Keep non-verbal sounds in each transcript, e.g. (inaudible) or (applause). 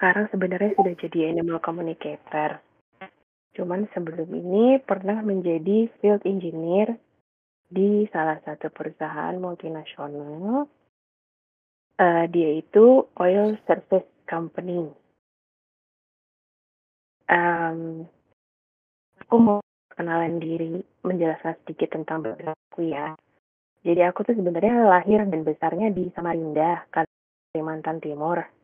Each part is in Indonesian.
sekarang sebenarnya sudah jadi animal communicator. Cuman sebelum ini pernah menjadi field engineer di salah satu perusahaan multinasional. Uh, dia itu oil service company. Um, aku mau kenalan diri, menjelaskan sedikit tentang aku ya. Jadi aku tuh sebenarnya lahir dan besarnya di Samarinda, Kalimantan Timur.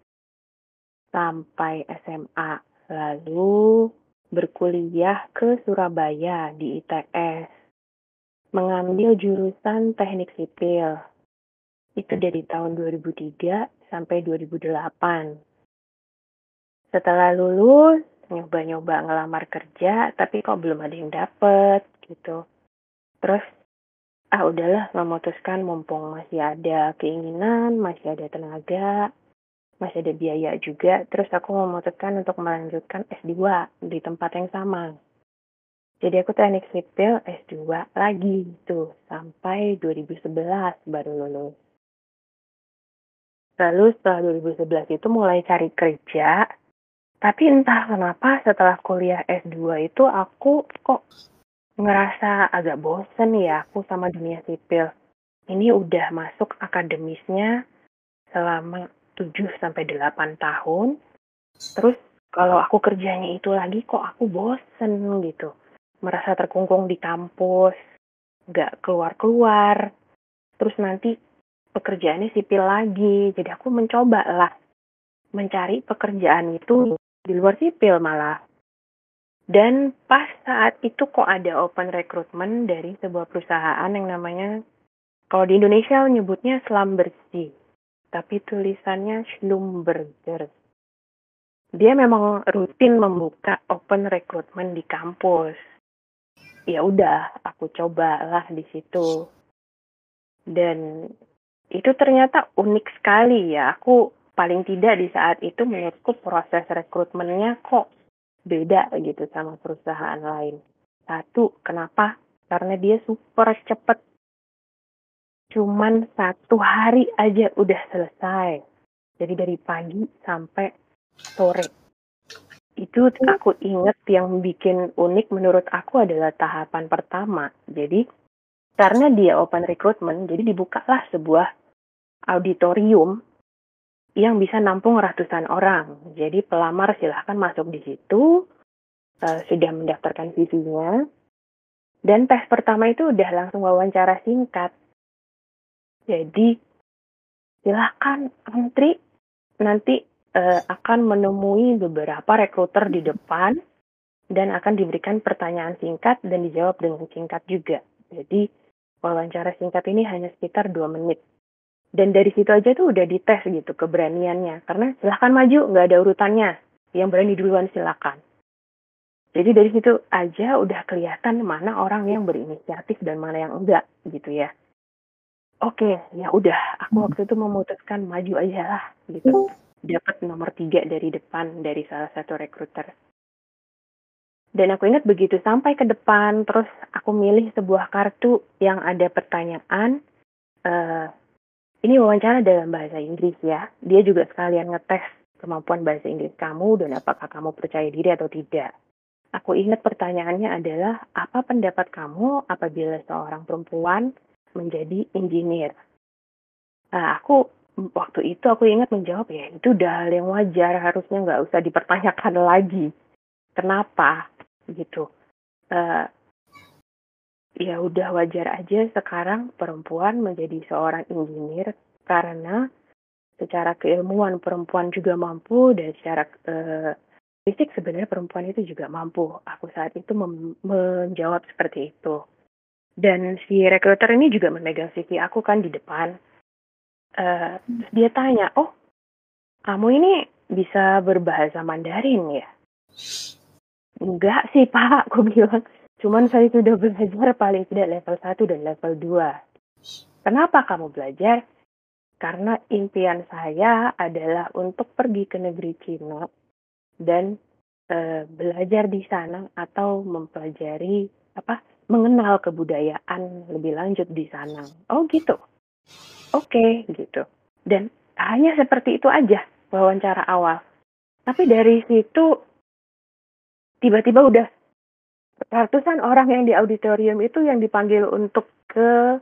Sampai SMA, lalu berkuliah ke Surabaya di ITS mengambil jurusan teknik sipil. Itu dari tahun 2003 sampai 2008. Setelah lulus, nyoba-nyoba ngelamar kerja, tapi kok belum ada yang dapet gitu. Terus, ah udahlah memutuskan mumpung masih ada keinginan, masih ada tenaga, masih ada biaya juga. Terus aku memutuskan untuk melanjutkan S2 di tempat yang sama. Jadi aku teknik sipil S2 lagi tuh sampai 2011 baru lulus. Lalu setelah 2011 itu mulai cari kerja, tapi entah kenapa setelah kuliah S2 itu aku kok ngerasa agak bosen ya aku sama dunia sipil. Ini udah masuk akademisnya selama 7 sampai 8 tahun. Terus kalau aku kerjanya itu lagi kok aku bosen gitu merasa terkungkung di kampus, nggak keluar-keluar, terus nanti pekerjaannya sipil lagi. Jadi aku mencoba lah mencari pekerjaan itu di luar sipil malah. Dan pas saat itu kok ada open recruitment dari sebuah perusahaan yang namanya, kalau di Indonesia nyebutnya selam bersih, tapi tulisannya Schlumberger. Dia memang rutin membuka open recruitment di kampus. Ya udah aku cobalah di situ. Dan itu ternyata unik sekali ya. Aku paling tidak di saat itu menurutku proses rekrutmennya kok beda gitu sama perusahaan lain. Satu kenapa? Karena dia super cepet cuman satu hari aja udah selesai jadi dari pagi sampai sore itu aku inget yang bikin unik menurut aku adalah tahapan pertama. Jadi karena dia open recruitment, jadi dibukalah sebuah auditorium yang bisa nampung ratusan orang. Jadi pelamar silahkan masuk di situ, uh, sudah mendaftarkan CV-nya, dan tes pertama itu udah langsung wawancara singkat. Jadi silahkan antri, nanti uh, akan menemui beberapa rekruter di depan dan akan diberikan pertanyaan singkat dan dijawab dengan singkat juga. Jadi wawancara singkat ini hanya sekitar dua menit. Dan dari situ aja tuh udah dites gitu keberaniannya. Karena silahkan maju, nggak ada urutannya. Yang berani duluan silakan. Jadi dari situ aja udah kelihatan mana orang yang berinisiatif dan mana yang enggak gitu ya. Oke, ya udah. Aku waktu itu memutuskan maju aja lah gitu dapat nomor tiga dari depan dari salah satu rekruter. Dan aku ingat begitu sampai ke depan, terus aku milih sebuah kartu yang ada pertanyaan. Uh, ini wawancara dalam bahasa Inggris ya. Dia juga sekalian ngetes kemampuan bahasa Inggris kamu dan apakah kamu percaya diri atau tidak. Aku ingat pertanyaannya adalah, apa pendapat kamu apabila seorang perempuan menjadi engineer? Nah, aku waktu itu aku ingat menjawab ya itu udah hal yang wajar harusnya nggak usah dipertanyakan (laughs) lagi. Kenapa? Gitu. Uh, ya udah wajar aja sekarang perempuan menjadi seorang engineer karena secara keilmuan perempuan juga mampu dan secara uh, fisik sebenarnya perempuan itu juga mampu. Aku saat itu menjawab seperti itu dan si rekruter ini juga memegang CV aku kan di depan Uh, dia tanya, oh kamu ini bisa berbahasa Mandarin ya? Enggak sih pak, aku bilang. Cuman saya sudah belajar paling tidak level 1 dan level 2. Kenapa kamu belajar? Karena impian saya adalah untuk pergi ke negeri Cina dan uh, belajar di sana atau mempelajari apa mengenal kebudayaan lebih lanjut di sana. Oh gitu oke okay, gitu. Dan hanya seperti itu aja wawancara awal. Tapi dari situ tiba-tiba udah ratusan orang yang di auditorium itu yang dipanggil untuk ke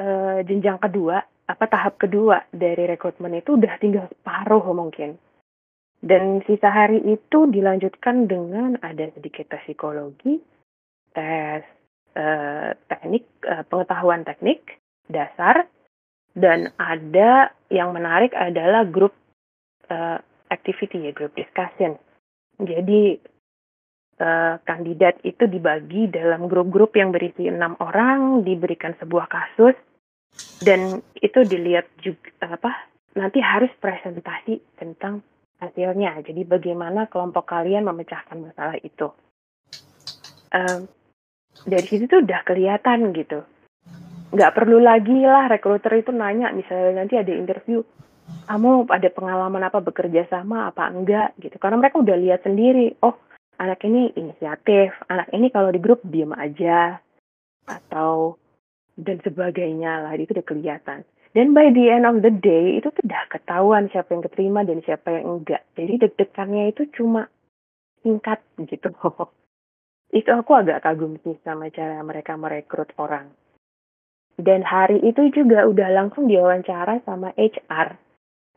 uh, jenjang kedua, apa tahap kedua dari rekrutmen itu udah tinggal separuh mungkin. Dan sisa hari itu dilanjutkan dengan ada sedikit tes psikologi, tes uh, teknik, uh, pengetahuan teknik dasar, dan ada yang menarik adalah grup uh, activity ya, grup discussion. Jadi uh, kandidat itu dibagi dalam grup-grup yang berisi enam orang, diberikan sebuah kasus, dan itu dilihat juga apa nanti harus presentasi tentang hasilnya. Jadi bagaimana kelompok kalian memecahkan masalah itu. Um, dari situ tuh udah kelihatan gitu. Nggak perlu lagi lah rekruter itu nanya misalnya nanti ada interview, kamu ada pengalaman apa bekerja sama apa enggak gitu. Karena mereka udah lihat sendiri, oh anak ini inisiatif, anak ini kalau di grup diem aja atau dan sebagainya lah itu udah kelihatan. Dan by the end of the day itu tuh udah ketahuan siapa yang keterima dan siapa yang enggak. Jadi deg-degannya itu cuma singkat gitu. (laughs) itu aku agak kagum sih sama cara mereka merekrut orang. Dan hari itu juga udah langsung diwawancara sama HR.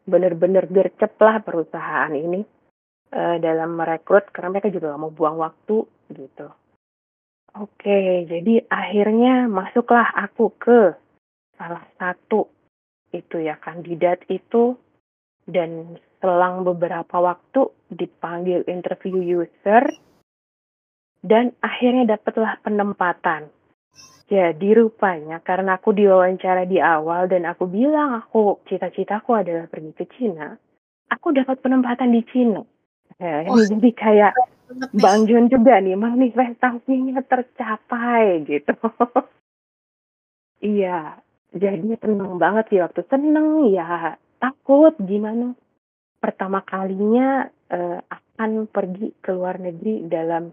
Bener-bener gercep lah perusahaan ini uh, dalam merekrut karena mereka juga gak mau buang waktu gitu. Oke, jadi akhirnya masuklah aku ke salah satu itu ya kandidat itu dan selang beberapa waktu dipanggil interview user dan akhirnya dapatlah penempatan. Jadi rupanya karena aku diwawancara di awal dan aku bilang aku cita-citaku adalah pergi ke Cina, aku dapat penempatan di Cina. Ya, oh, jadi kayak Bang Jun juga nih manifestasinya tercapai gitu. (laughs) iya, jadi tenang banget sih waktu seneng ya takut gimana pertama kalinya uh, akan pergi ke luar negeri dalam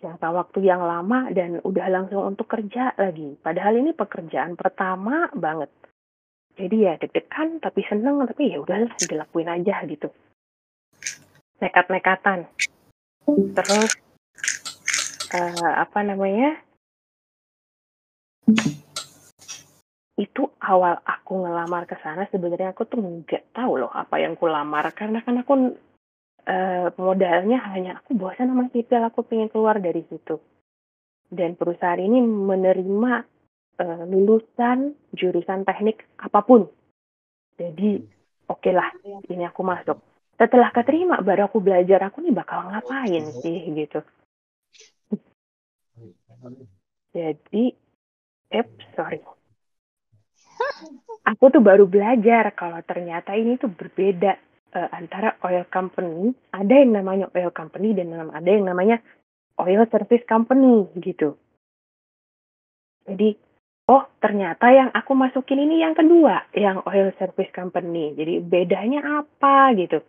jangka waktu yang lama dan udah langsung untuk kerja lagi. Padahal ini pekerjaan pertama banget. Jadi ya deg-degan tapi seneng tapi ya udahlah dilakuin aja gitu. Nekat-nekatan. Terus uh, apa namanya? itu awal aku ngelamar ke sana sebenarnya aku tuh nggak tahu loh apa yang aku lamar karena kan aku uh, modalnya hanya aku bosan sama sipil aku pengen keluar dari situ. Dan perusahaan ini menerima uh, lulusan jurusan teknik apa pun. Jadi oke okay lah ini aku masuk. Setelah keterima baru aku belajar aku nih bakal ngapain sih gitu. Jadi eh sorry. (laughs) Aku tuh baru belajar kalau ternyata ini tuh berbeda uh, antara oil company, ada yang namanya oil company dan ada yang namanya oil service company gitu. Jadi, oh ternyata yang aku masukin ini yang kedua, yang oil service company. Jadi bedanya apa gitu?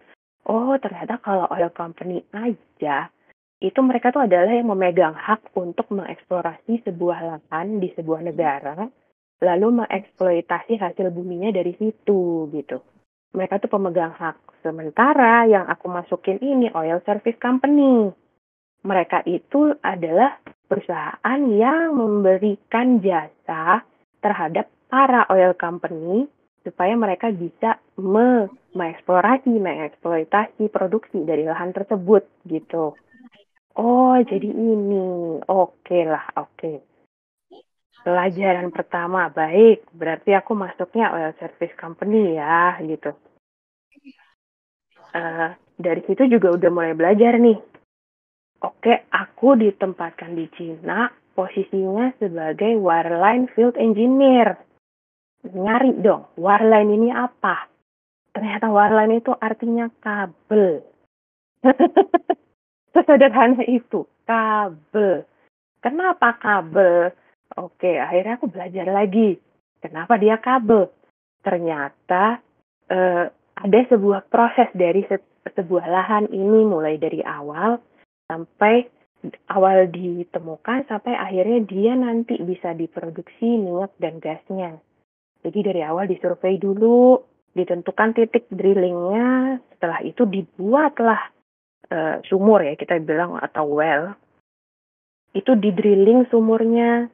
Oh ternyata kalau oil company aja itu mereka tuh adalah yang memegang hak untuk mengeksplorasi sebuah lahan di sebuah negara lalu mengeksploitasi hasil buminya dari situ gitu. Mereka tuh pemegang hak. Sementara yang aku masukin ini oil service company. Mereka itu adalah perusahaan yang memberikan jasa terhadap para oil company supaya mereka bisa me mengeksplorasi, mengeksploitasi produksi dari lahan tersebut gitu. Oh, jadi ini. Oke okay lah, oke. Okay. Pelajaran pertama, baik. Berarti aku masuknya oil service company ya, gitu. Uh, dari situ juga udah mulai belajar nih. Oke, aku ditempatkan di Cina, posisinya sebagai wireline field engineer. Nyari dong, wireline ini apa? Ternyata wireline itu artinya kabel. (laughs) Sesederhana itu, kabel. Kenapa kabel? Oke, akhirnya aku belajar lagi. Kenapa dia kabel? Ternyata eh, ada sebuah proses dari se sebuah lahan ini mulai dari awal sampai awal ditemukan sampai akhirnya dia nanti bisa diproduksi minyak dan gasnya. Jadi dari awal disurvei dulu, ditentukan titik drillingnya setelah itu dibuatlah uh, sumur ya kita bilang atau well. Itu di drilling sumurnya.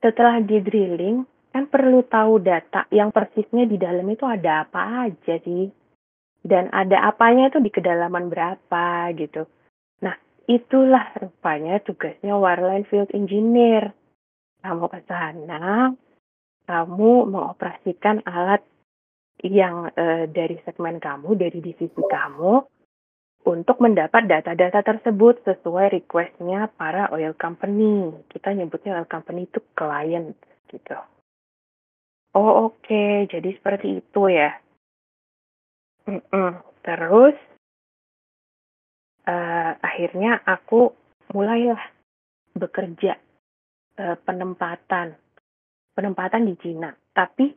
Setelah di drilling kan perlu tahu data yang persisnya di dalam itu ada apa aja sih. Dan ada apanya itu di kedalaman berapa gitu. Nah, itulah rupanya tugasnya wireline field engineer. Kamu ke sana, kamu mengoperasikan alat yang uh, dari segmen kamu, dari divisi kamu, untuk mendapat data-data tersebut sesuai requestnya para oil company. Kita nyebutnya oil company itu client gitu. Oh oke, okay. jadi seperti itu ya. Mm -mm. Terus uh, akhirnya aku mulailah bekerja uh, penempatan penempatan di Cina. Tapi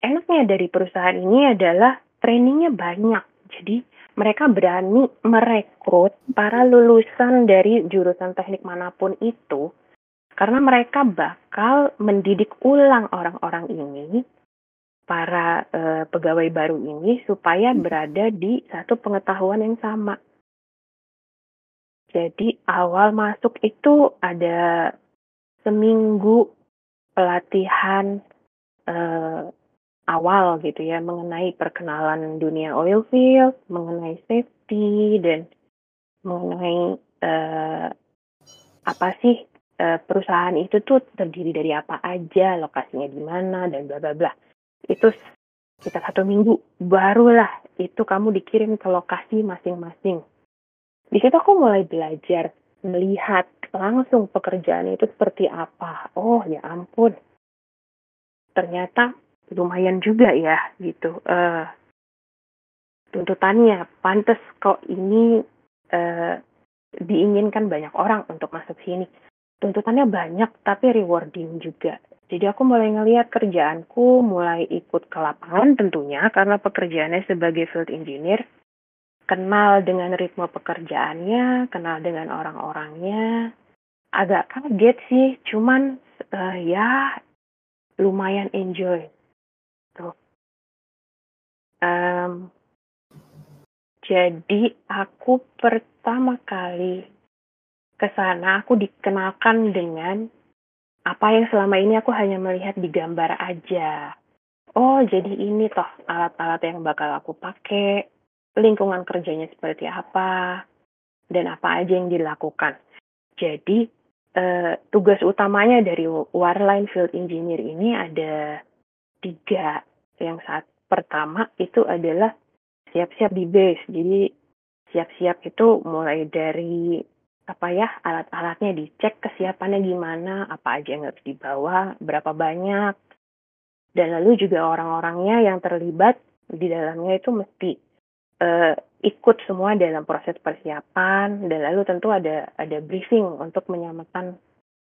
enaknya dari perusahaan ini adalah trainingnya banyak. Jadi mereka berani merekrut para lulusan dari jurusan teknik mana pun itu karena mereka bakal mendidik ulang orang-orang ini para uh, pegawai baru ini supaya berada di satu pengetahuan yang sama. Jadi awal masuk itu ada seminggu pelatihan uh, awal gitu ya mengenai perkenalan dunia oil field, mengenai safety dan mengenai uh, apa sih uh, perusahaan itu tuh terdiri dari apa aja, lokasinya di mana dan bla bla bla. Itu kita satu minggu barulah itu kamu dikirim ke lokasi masing-masing. Di situ aku mulai belajar melihat langsung pekerjaan itu seperti apa. Oh ya ampun, ternyata lumayan juga ya gitu. Uh, tuntutannya pantas kok ini uh, diinginkan banyak orang untuk masuk sini. Tuntutannya banyak tapi rewarding juga. Jadi aku mulai ngelihat kerjaanku mulai ikut ke lapangan tentunya karena pekerjaannya sebagai field engineer kenal dengan ritme pekerjaannya kenal dengan orang-orangnya agak kaget sih cuman uh, ya lumayan enjoy gitu. Um, jadi aku pertama kali ke sana aku dikenalkan dengan apa yang selama ini aku hanya melihat di gambar aja. Oh, jadi ini toh alat-alat yang bakal aku pakai, lingkungan kerjanya seperti apa, dan apa aja yang dilakukan. Jadi, eh, tugas utamanya dari Wireline Field Engineer ini ada tiga. Yang saat pertama itu adalah siap-siap di base. Jadi siap-siap itu mulai dari apa ya alat-alatnya dicek kesiapannya gimana, apa aja yang harus dibawa, berapa banyak, dan lalu juga orang-orangnya yang terlibat di dalamnya itu mesti uh, ikut semua dalam proses persiapan dan lalu tentu ada ada briefing untuk menyamakan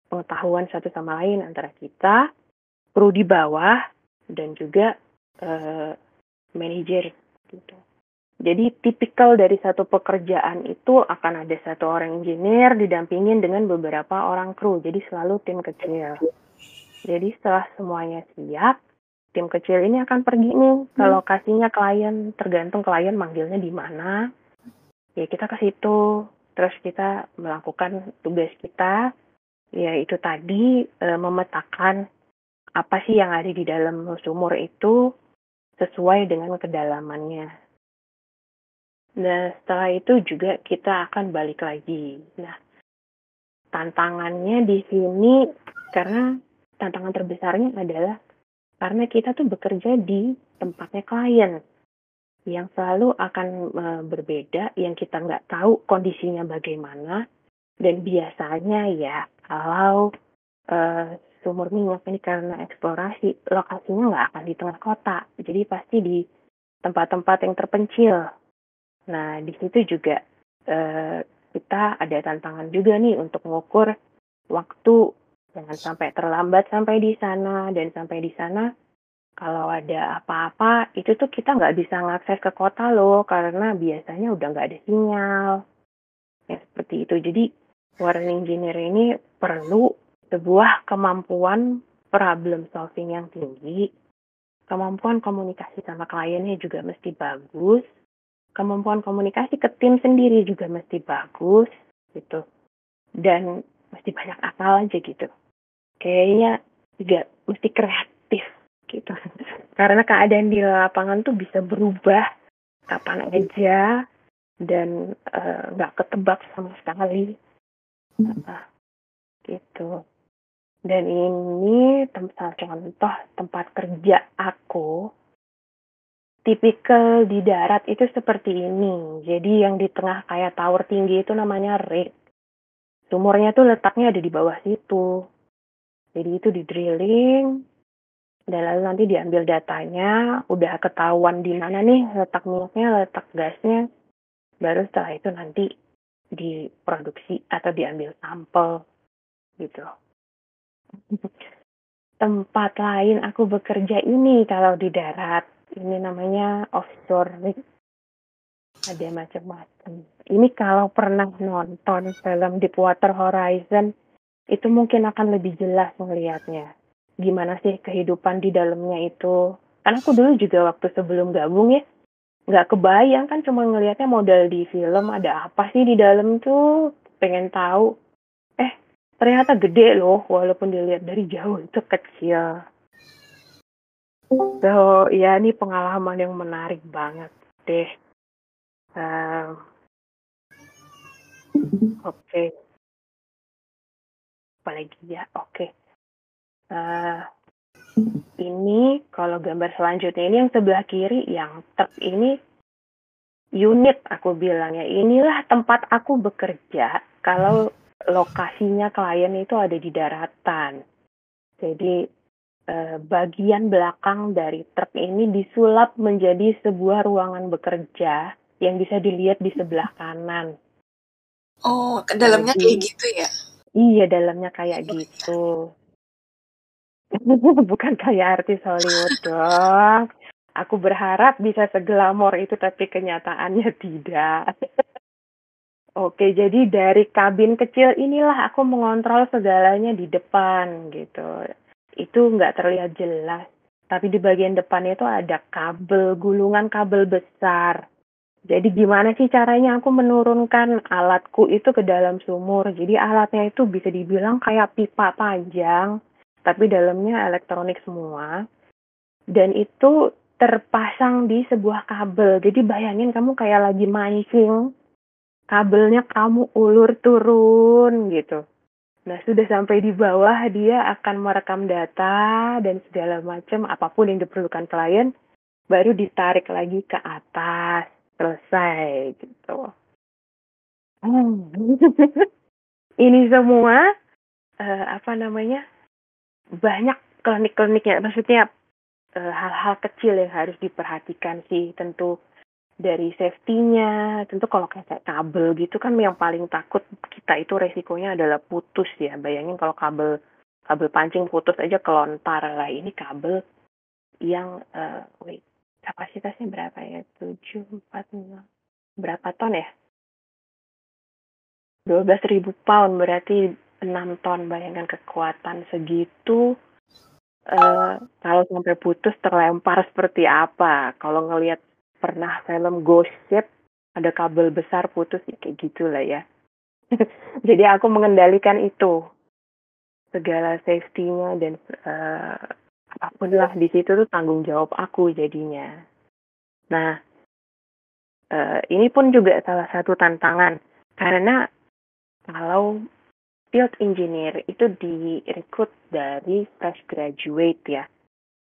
pengetahuan satu sama lain antara kita kru di bawah dan juga uh, manajer gitu. Jadi tipikal dari satu pekerjaan itu akan ada satu orang engineer didampingin dengan beberapa orang kru. Jadi selalu tim kecil. Jadi setelah semuanya siap, tim kecil ini akan pergi nih ke hmm. lokasinya klien, tergantung klien manggilnya di mana. Ya kita ke situ, terus kita melakukan tugas kita, yaitu tadi e, memetakan apa sih yang ada di dalam sumur itu sesuai dengan kedalamannya. Nah, setelah itu juga kita akan balik lagi. Nah, tantangannya di sini karena tantangan terbesarnya adalah karena kita tuh bekerja di tempatnya klien yang selalu akan e, berbeda, yang kita nggak tahu kondisinya bagaimana, dan biasanya ya kalau e, sumur minyak ini karena eksplorasi lokasinya nggak akan di tengah kota. Jadi pasti di tempat-tempat yang terpencil. Nah di situ juga eh, kita ada tantangan juga nih untuk mengukur waktu. Jangan sampai terlambat sampai di sana. Dan sampai di sana kalau ada apa-apa itu tuh kita nggak bisa ngakses ke kota loh karena biasanya udah nggak ada sinyal. Ya seperti itu. Jadi warning engineer ini perlu sebuah kemampuan problem solving yang tinggi, kemampuan komunikasi sama kliennya juga mesti bagus, kemampuan komunikasi ke tim sendiri juga mesti bagus gitu. Dan mesti banyak akal aja gitu. Kayaknya juga mesti kreatif gitu. (laughs) Karena keadaan di lapangan tuh bisa berubah kapan aja dan eh, nggak uh, ketebak sama sekali. Uh, gitu dan ini tempat contoh tempat kerja aku tipikal di darat itu seperti ini. Jadi yang di tengah kayak tower tinggi itu namanya rig sumurnya tuh letaknya ada di bawah situ. Jadi itu di drilling dan lalu nanti diambil datanya. Udah ketahuan di mana nih letak minyaknya letak gasnya. Baru setelah itu nanti diproduksi atau diambil sampel gitu. Tempat lain aku bekerja ini kalau di darat, ini namanya offshore rig. Ada macam-macam. Ini kalau pernah nonton film Deepwater Horizon, itu mungkin akan lebih jelas melihatnya. Gimana sih kehidupan di dalamnya itu. Karena aku dulu juga waktu sebelum gabung ya, nggak kebayang kan cuma ngelihatnya modal di film ada apa sih di dalam tuh pengen tahu ternyata gede loh walaupun dilihat dari jauh itu kecil. So ya ini pengalaman yang menarik banget deh. Um, oke. Okay. apalagi ya? Oke. Okay. uh, ini kalau gambar selanjutnya ini yang sebelah kiri yang truk ini unit aku bilang ya. Inilah tempat aku bekerja. Kalau lokasinya klien itu ada di daratan jadi eh, bagian belakang dari truk ini disulap menjadi sebuah ruangan bekerja yang bisa dilihat di sebelah kanan oh ke dalamnya jadi, kayak gitu ya iya dalamnya kayak gitu (laughs) Bukan kayak artis Hollywood dong. Aku berharap bisa seglamor itu tapi kenyataannya tidak. (laughs) Oke, jadi dari kabin kecil inilah aku mengontrol segalanya di depan gitu. Itu nggak terlihat jelas. Tapi di bagian depan itu ada kabel, gulungan kabel besar. Jadi gimana sih caranya aku menurunkan alatku itu ke dalam sumur. Jadi alatnya itu bisa dibilang kayak pipa panjang tapi dalamnya elektronik semua dan itu terpasang di sebuah kabel jadi bayangin kamu kayak lagi mancing kabelnya kamu ulur turun gitu. Nah sudah sampai di bawah dia akan merekam data dan segala macam apa pun yang diperlukan klien baru ditarik lagi ke atas. Selesai gitu. (laughs) Ini semua uh, apa namanya banyak klinik-kliniknya. Maksudnya eh, hal-hal kecil yang harus diperhatikan sih tentu dari safety-nya. Tentu kalau kayak kabel gitu kan yang paling takut kita itu resikonya adalah putus ya. Bayangin kalau kabel kabel pancing putus aja kelontar lah ini kabel yang uh, wait kapasitasnya berapa ya? Tujuh empat berapa ton ya? Dua belas ribu pound berarti 6 ton. Bayangkan kekuatan segitu uh, kalau sampai putus terlempar seperti apa? Kalau ngelihat pernah film Ghost Ship ada kabel besar putus ya kayak gitulah ya. (laughs) Jadi aku mengendalikan itu. Segala safety-nya dan uh, apa pun lah di situ tuh tanggung jawab aku jadinya. Nah uh, ini pun juga salah satu tantangan. Karena kalau field engineer itu direkrut dari fresh graduate ya.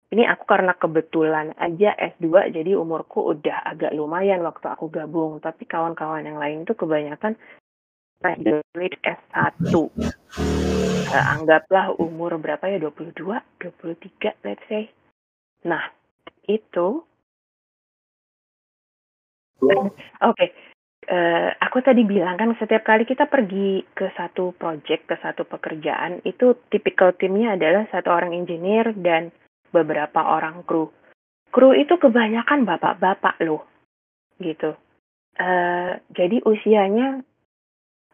Ini aku karena kebetulan aja S2 jadi umurku udah agak lumayan waktu aku gabung. Tapi kawan-kawan yang lain tuh kebanyakan graduate S1. Uh, eh, anggaplah umur berapa ya 22, 23 let's say. Nah, itu Oke, okay uh, aku tadi bilang kan setiap kali kita pergi ke satu project, ke satu pekerjaan, itu tipikal timnya adalah satu orang engineer dan beberapa orang kru. Kru itu kebanyakan bapak-bapak loh, gitu. Uh, jadi usianya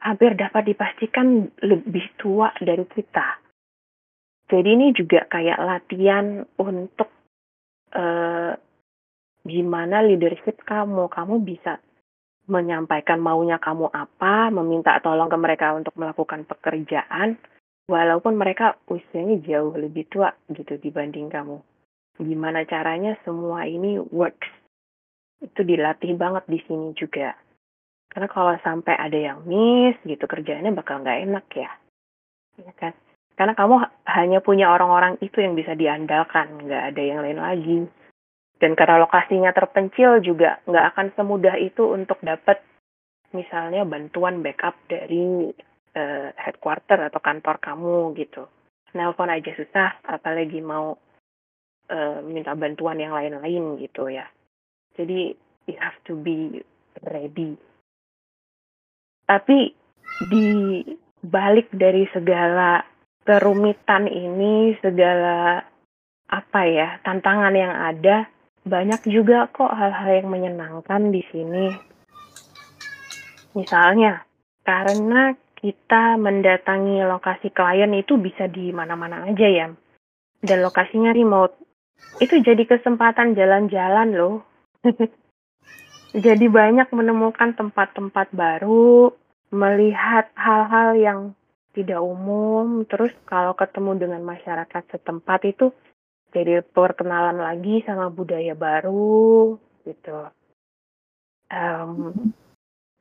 hampir dapat dipastikan lebih tua dari kita. Jadi ini juga kayak latihan untuk uh, gimana leadership kamu. Kamu bisa menyampaikan maunya kamu apa, meminta tolong ke mereka untuk melakukan pekerjaan, walaupun mereka usianya jauh lebih tua gitu dibanding kamu. Gimana caranya semua ini works. Itu dilatih banget di sini juga. Karena kalau sampai ada yang miss gitu kerjaannya bakal nggak enak ya. Ya kan? Karena kamu hanya punya orang-orang itu yang bisa diandalkan, nggak ada yang lain lagi. Dan karena lokasinya terpencil juga nggak akan semudah itu untuk dapat misalnya bantuan backup dari uh, headquarter atau kantor kamu gitu. Nelpon aja susah, apalagi mau uh, minta bantuan yang lain-lain gitu ya. Jadi you have to be ready. Tapi di balik dari segala kerumitan ini, segala apa ya tantangan yang ada, banyak juga kok hal-hal yang menyenangkan di sini. Misalnya, karena kita mendatangi lokasi klien itu bisa di mana-mana aja ya. Dan lokasinya remote. Itu jadi kesempatan jalan-jalan loh. (laughs) jadi banyak menemukan tempat-tempat baru, melihat hal-hal yang tidak umum, terus kalau ketemu dengan masyarakat setempat itu jadi perkenalan lagi sama budaya baru gitu. Um,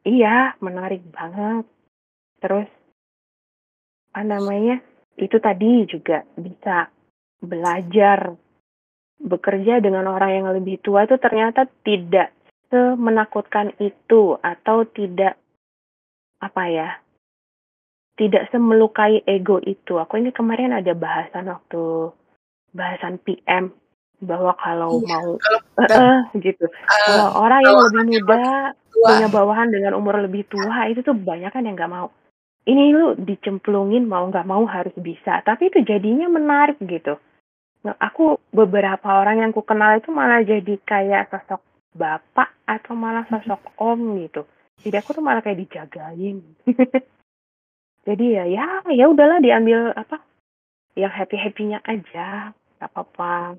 iya, menarik banget. Terus apa namanya? Itu tadi juga bisa belajar bekerja dengan orang yang lebih tua itu ternyata tidak semenakutkan itu atau tidak apa ya tidak semelukai ego itu. Aku ini kemarin ada bahasan waktu bahasan PM bahwa kalau iya, mau kalau, uh, (laughs) uh, gitu uh, kalau orang yang lebih muda punya bawahan dengan umur lebih tua itu tuh banyak kan yang nggak mau ini lu dicemplungin mau nggak mau harus bisa. Tapi itu jadinya menarik gitu. Nah, aku beberapa orang yang ku kenal itu malah jadi kayak sosok bapak atau malah sosok om gitu. Jadi aku tuh malah kayak dijagain. (laughs) Jadi ya ya ya udahlah diambil apa yang happy happynya aja. Gak apa-apa.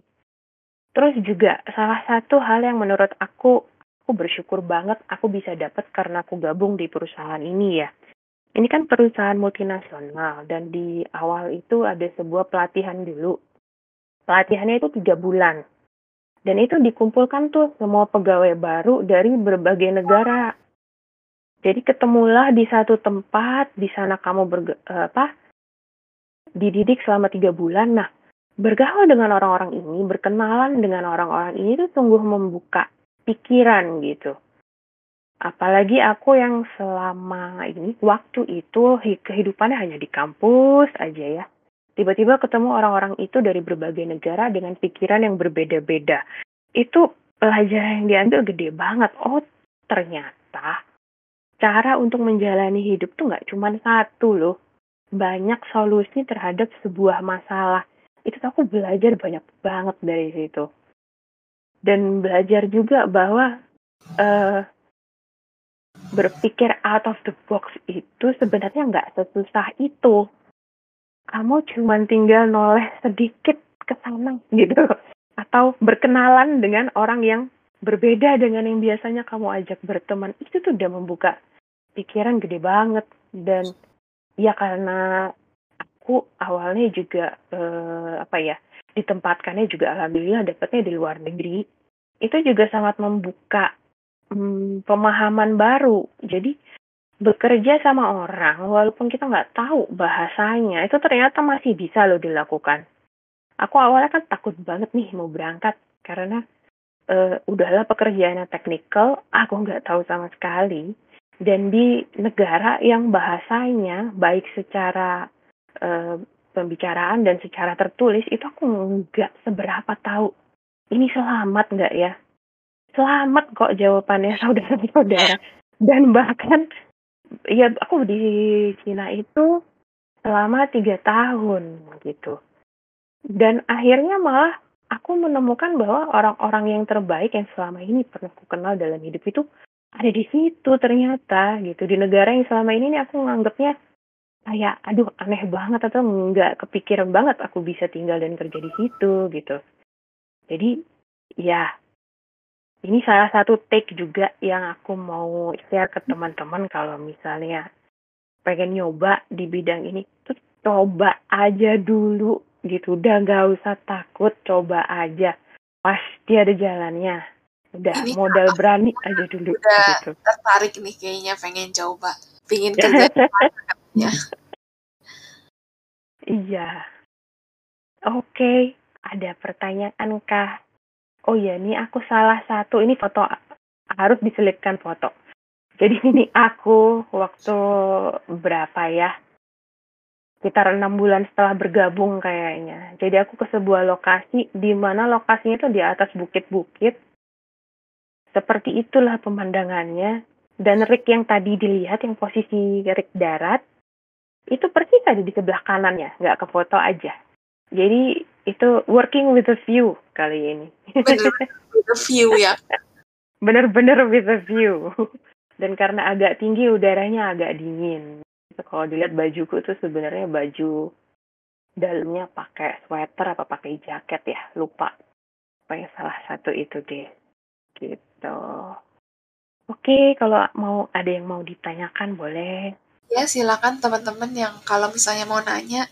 Terus juga salah satu hal yang menurut aku, aku bersyukur banget aku bisa dapat karena aku gabung di perusahaan ini ya. Ini kan perusahaan multinasional dan di awal itu ada sebuah pelatihan dulu. Pelatihannya itu tiga bulan. Dan itu dikumpulkan tuh semua pegawai baru dari berbagai negara. Jadi ketemulah di satu tempat, di sana kamu berge, apa, dididik selama tiga bulan. Nah, bergaul dengan orang-orang ini, berkenalan dengan orang-orang ini itu sungguh membuka pikiran gitu. Apalagi aku yang selama ini waktu itu kehidupannya hanya di kampus aja ya. Tiba-tiba ketemu orang-orang itu dari berbagai negara dengan pikiran yang berbeda-beda. Itu pelajaran yang diambil gede banget. Oh, ternyata cara untuk menjalani hidup tuh nggak cuma satu loh. Banyak solusi terhadap sebuah masalah itu aku belajar banyak banget dari situ dan belajar juga bahwa uh, berpikir out of the box itu sebenarnya nggak sesusah itu. Kamu cuma tinggal noleh sedikit ke sana gitu. Atau berkenalan dengan orang yang berbeda dengan yang biasanya kamu ajak berteman. Itu tuh udah membuka pikiran gede banget. Dan ya karena aku awalnya juga uh, apa ya ditempatkannya juga alhamdulillah dapatnya di luar negeri. Itu juga sangat membuka um, pemahaman baru. Jadi bekerja sama orang walaupun kita nggak tahu bahasanya itu ternyata masih bisa loh dilakukan. Aku awalnya kan takut banget nih mau berangkat karena uh, udahlah pekerjaannya teknikal aku nggak tahu sama sekali. Dan di negara yang bahasanya baik secara uh, pembicaraan dan secara tertulis itu aku nggak seberapa tahu. Ini selamat nggak ya selamat kok jawabannya (laughs) saudara-saudara. Dan bahkan ya aku di Cina itu selama tiga tahun gitu. Dan akhirnya malah aku menemukan bahwa orang-orang yang terbaik yang selama ini pernah aku kenal dalam hidup itu ada di situ ternyata gitu. Di negara yang selama ini aku nganggapnya kayak aduh aneh banget atau nggak kepikiran banget aku bisa tinggal dan kerja di situ gitu. Jadi ya ini salah satu take juga yang aku mau share ke teman-teman kalau misalnya pengen nyoba di bidang ini tuh coba aja dulu gitu. Udah nggak usah takut coba aja. Pasti ada jalannya. Udah Ini modal berani aja dulu udah gitu. tertarik nih kayaknya pengen coba. Pingin kerja (laughs) iya. Oke ada pertanyaan kah oh ya ini aku salah satu ini foto harus diselipkan foto jadi ini aku waktu berapa ya sekitar enam bulan setelah bergabung kayaknya. Jadi aku ke sebuah lokasi di mana lokasinya itu di atas bukit-bukit. Seperti itulah pemandangannya. Dan Rick yang tadi dilihat, yang posisi Rick darat, itu persis ada di sebelah kanannya, nggak ke foto aja. Jadi itu working with a view kali ini. Bener with a view ya. (laughs) Bener-bener with a view. Dan karena agak tinggi udaranya agak dingin. Kalau dilihat bajuku tuh sebenarnya baju dalamnya pakai sweater apa pakai jaket ya, lupa. Pokoknya salah satu itu deh. Gitu. Oke, kalau mau ada yang mau ditanyakan boleh. Ya silakan teman-teman yang kalau misalnya mau nanya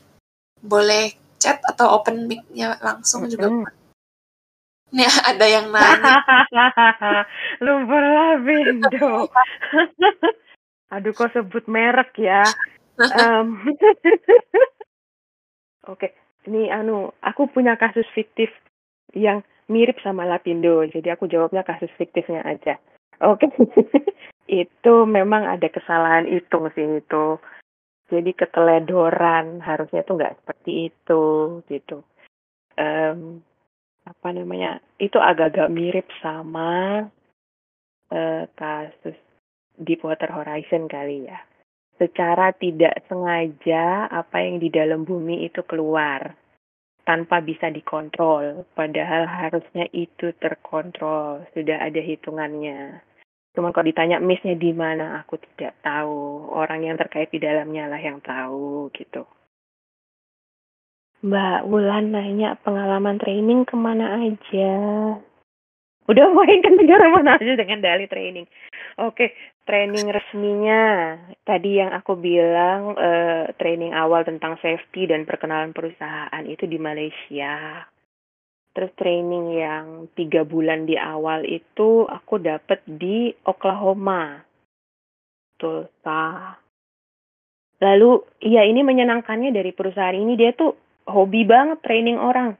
boleh chat atau open mic-nya langsung juga. Mm-mm. Nih (laughs) ada yang nanya. (laughs) Lupa Bindo. (laughs) Aduh kok sebut merek ya. Em, Oke, ini anu, aku punya kasus fiktif yang mirip sama Lapindo, jadi aku jawabnya kasus fiktifnya aja. Oke, itu memang ada kesalahan hitung sih itu. Jadi keteledoran, harusnya tuh nggak seperti itu gitu. Em, apa namanya? Itu agak-agak mirip sama eh, kasus Deepwater Horizon kali ya. Secara tidak sengaja apa yang di dalam bumi itu keluar tanpa bisa dikontrol. Padahal harusnya itu terkontrol, sudah ada hitungannya. Cuma kalau ditanya miss-nya di mana, aku tidak tahu. Orang yang terkait di dalamnya lah yang tahu gitu. Mbak Wulan nanya pengalaman training ke mana aja? Udah main ke negara mana aja dengan dali training. Oke, training resminya tadi yang aku bilang eh, training awal tentang safety dan perkenalan perusahaan itu di Malaysia. Terus training yang tiga bulan di awal itu aku dapat di Oklahoma, Tulsa. Lalu, iya ini menyenangkannya dari perusahaan ini dia tuh hobi banget training orang.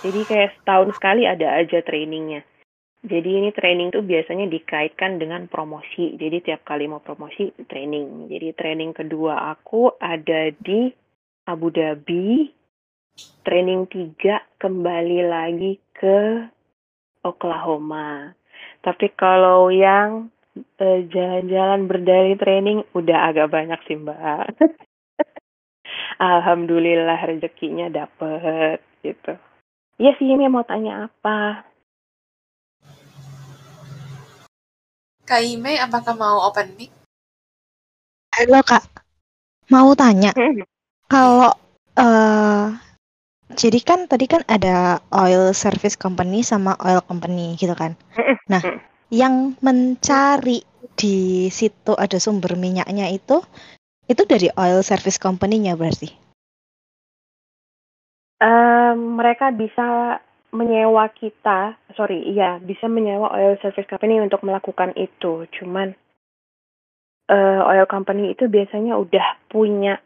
Jadi kayak setahun sekali ada aja trainingnya. Jadi ini training tuh biasanya dikaitkan dengan promosi. Jadi tiap kali mau promosi training. Jadi training kedua aku ada di Abu Dhabi. Training tiga kembali lagi ke Oklahoma. Tapi kalau yang eh, jalan-jalan berdari training udah agak banyak sih mbak. (laughs) Alhamdulillah rezekinya dapet gitu. Iya sih ini mau tanya apa? Kak Ime apakah mau open mic? Halo kak, mau tanya (laughs) kalau eh jadi kan tadi kan ada oil service company sama oil company gitu kan. Nah, yang mencari di situ ada sumber minyaknya itu itu dari oil service company-nya berarti. Em, mereka bisa menyewa kita, sorry, iya bisa menyewa oil service company untuk melakukan itu. Cuman eh, oil company itu biasanya udah punya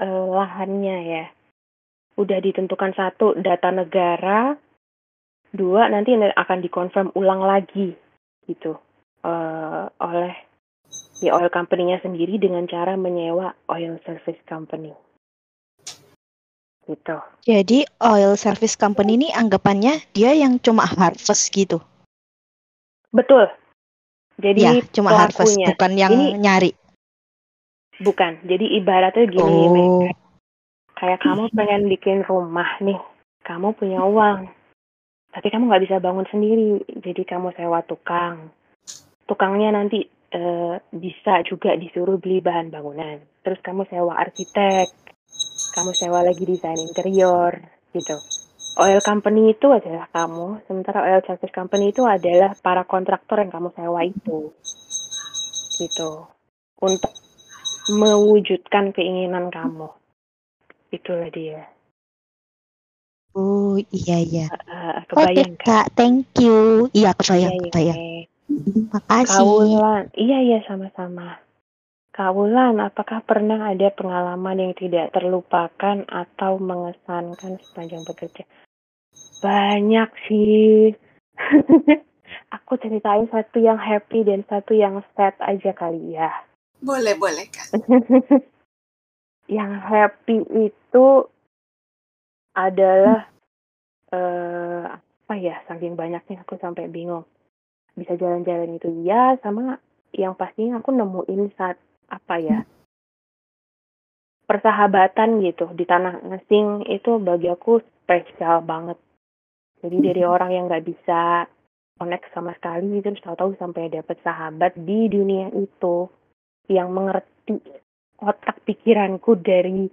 eh, lahannya ya, udah ditentukan satu data negara, dua nanti akan dikonfirm ulang lagi gitu eh, oleh si oil company-nya sendiri dengan cara menyewa oil service company. Gitu. Jadi oil service company ini anggapannya dia yang cuma harvest gitu. Betul. Jadi ya, cuma harvest pelakunya. bukan yang Ini- nyari. Bukan. Jadi ibaratnya gini. Oh. Kayak kamu pengen bikin rumah nih, kamu punya uang, tapi kamu nggak bisa bangun sendiri, jadi kamu sewa tukang. Tukangnya nanti eh, bisa juga disuruh beli bahan bangunan. Terus kamu sewa arsitek, kamu sewa lagi desain interior, gitu. oil company itu adalah kamu, sementara oil service company itu adalah para kontraktor yang kamu sewa itu. Gitu. Untuk mewujudkan keinginan kamu. Itulah dia. Oh iya iya. Uh, kebayang kan? kak, thank you. Iya kebayang Iya, iya, kebayang. iya. Makasih. Kaulan, iya iya sama-sama. Kaulan, apakah pernah ada pengalaman yang tidak terlupakan atau mengesankan sepanjang bekerja? Banyak sih. (laughs) Aku ceritain satu yang happy dan satu yang sad aja kali ya. Boleh, boleh kan. (laughs) yang happy itu adalah eh apa ya saking banyaknya aku sampai bingung. Bisa jalan-jalan itu ya sama yang pastinya aku nemuin saat apa ya persahabatan gitu di tanah asing itu bagi aku spesial banget. Jadi dari orang yang nggak bisa connect sama sekali terus tahu-tahu sampai dapet sahabat di dunia itu yang mengerti otak pikiranku dari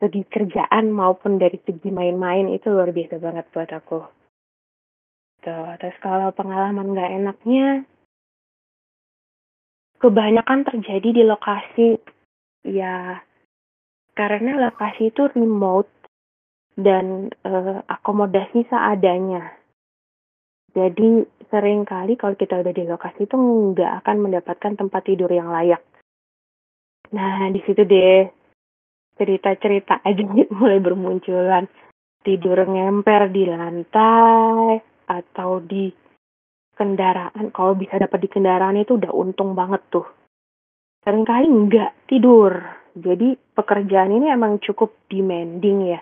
segi kerjaan maupun dari segi main-main itu luar biasa banget buat aku. Tuh, terus kalau pengalaman nggak enaknya, kebanyakan terjadi di lokasi ya karena lokasi itu remote dan eh, akomodasi seadanya. Jadi sering kali kalau kita udah di lokasi itu nggak akan mendapatkan tempat tidur yang layak. Nah di situ deh cerita-cerita aja (laughs) mulai bermunculan. Tidur ngemper di lantai atau di kendaraan. Kalau bisa dapat di kendaraan itu udah untung banget tuh. Seringkali nggak tidur. Jadi pekerjaan ini emang cukup demanding ya.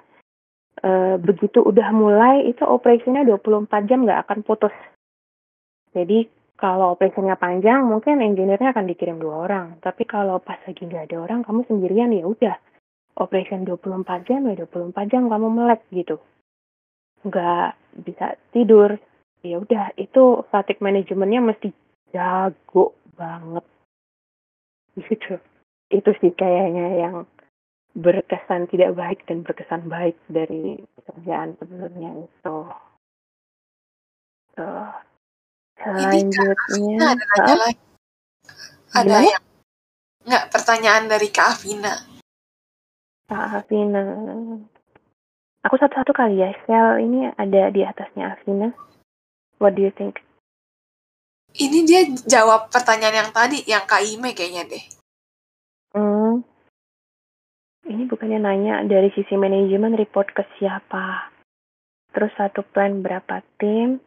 E, begitu udah mulai itu operasinya 24 jam nggak akan putus. Jadi kalau operasinya panjang mungkin engineer-nya akan dikirim dua orang. Tapi kalau pas lagi nggak ada orang kamu sendirian ya udah. Operation 24 jam ya 24 jam kamu melek gitu. Nggak bisa tidur. Ya udah itu fatigue manajemennya mesti jago banget. (laughs) Gitu. Itu sih kayaknya yang berkesan tidak baik dan berkesan baik dari pekerjaan sebelumnya itu. Kak selanjutnya ada nanya lagi. Ada Gimana? yang nggak pertanyaan dari Kak Afina. Kak Afina aku satu-satu kali ya sel ini ada di atasnya Afina what do you think Ini dia jawab pertanyaan yang tadi, yang Kak Ime kayaknya deh. Hmm. Ini bukannya nanya dari sisi manajemen report ke siapa. Terus satu plan berapa tim,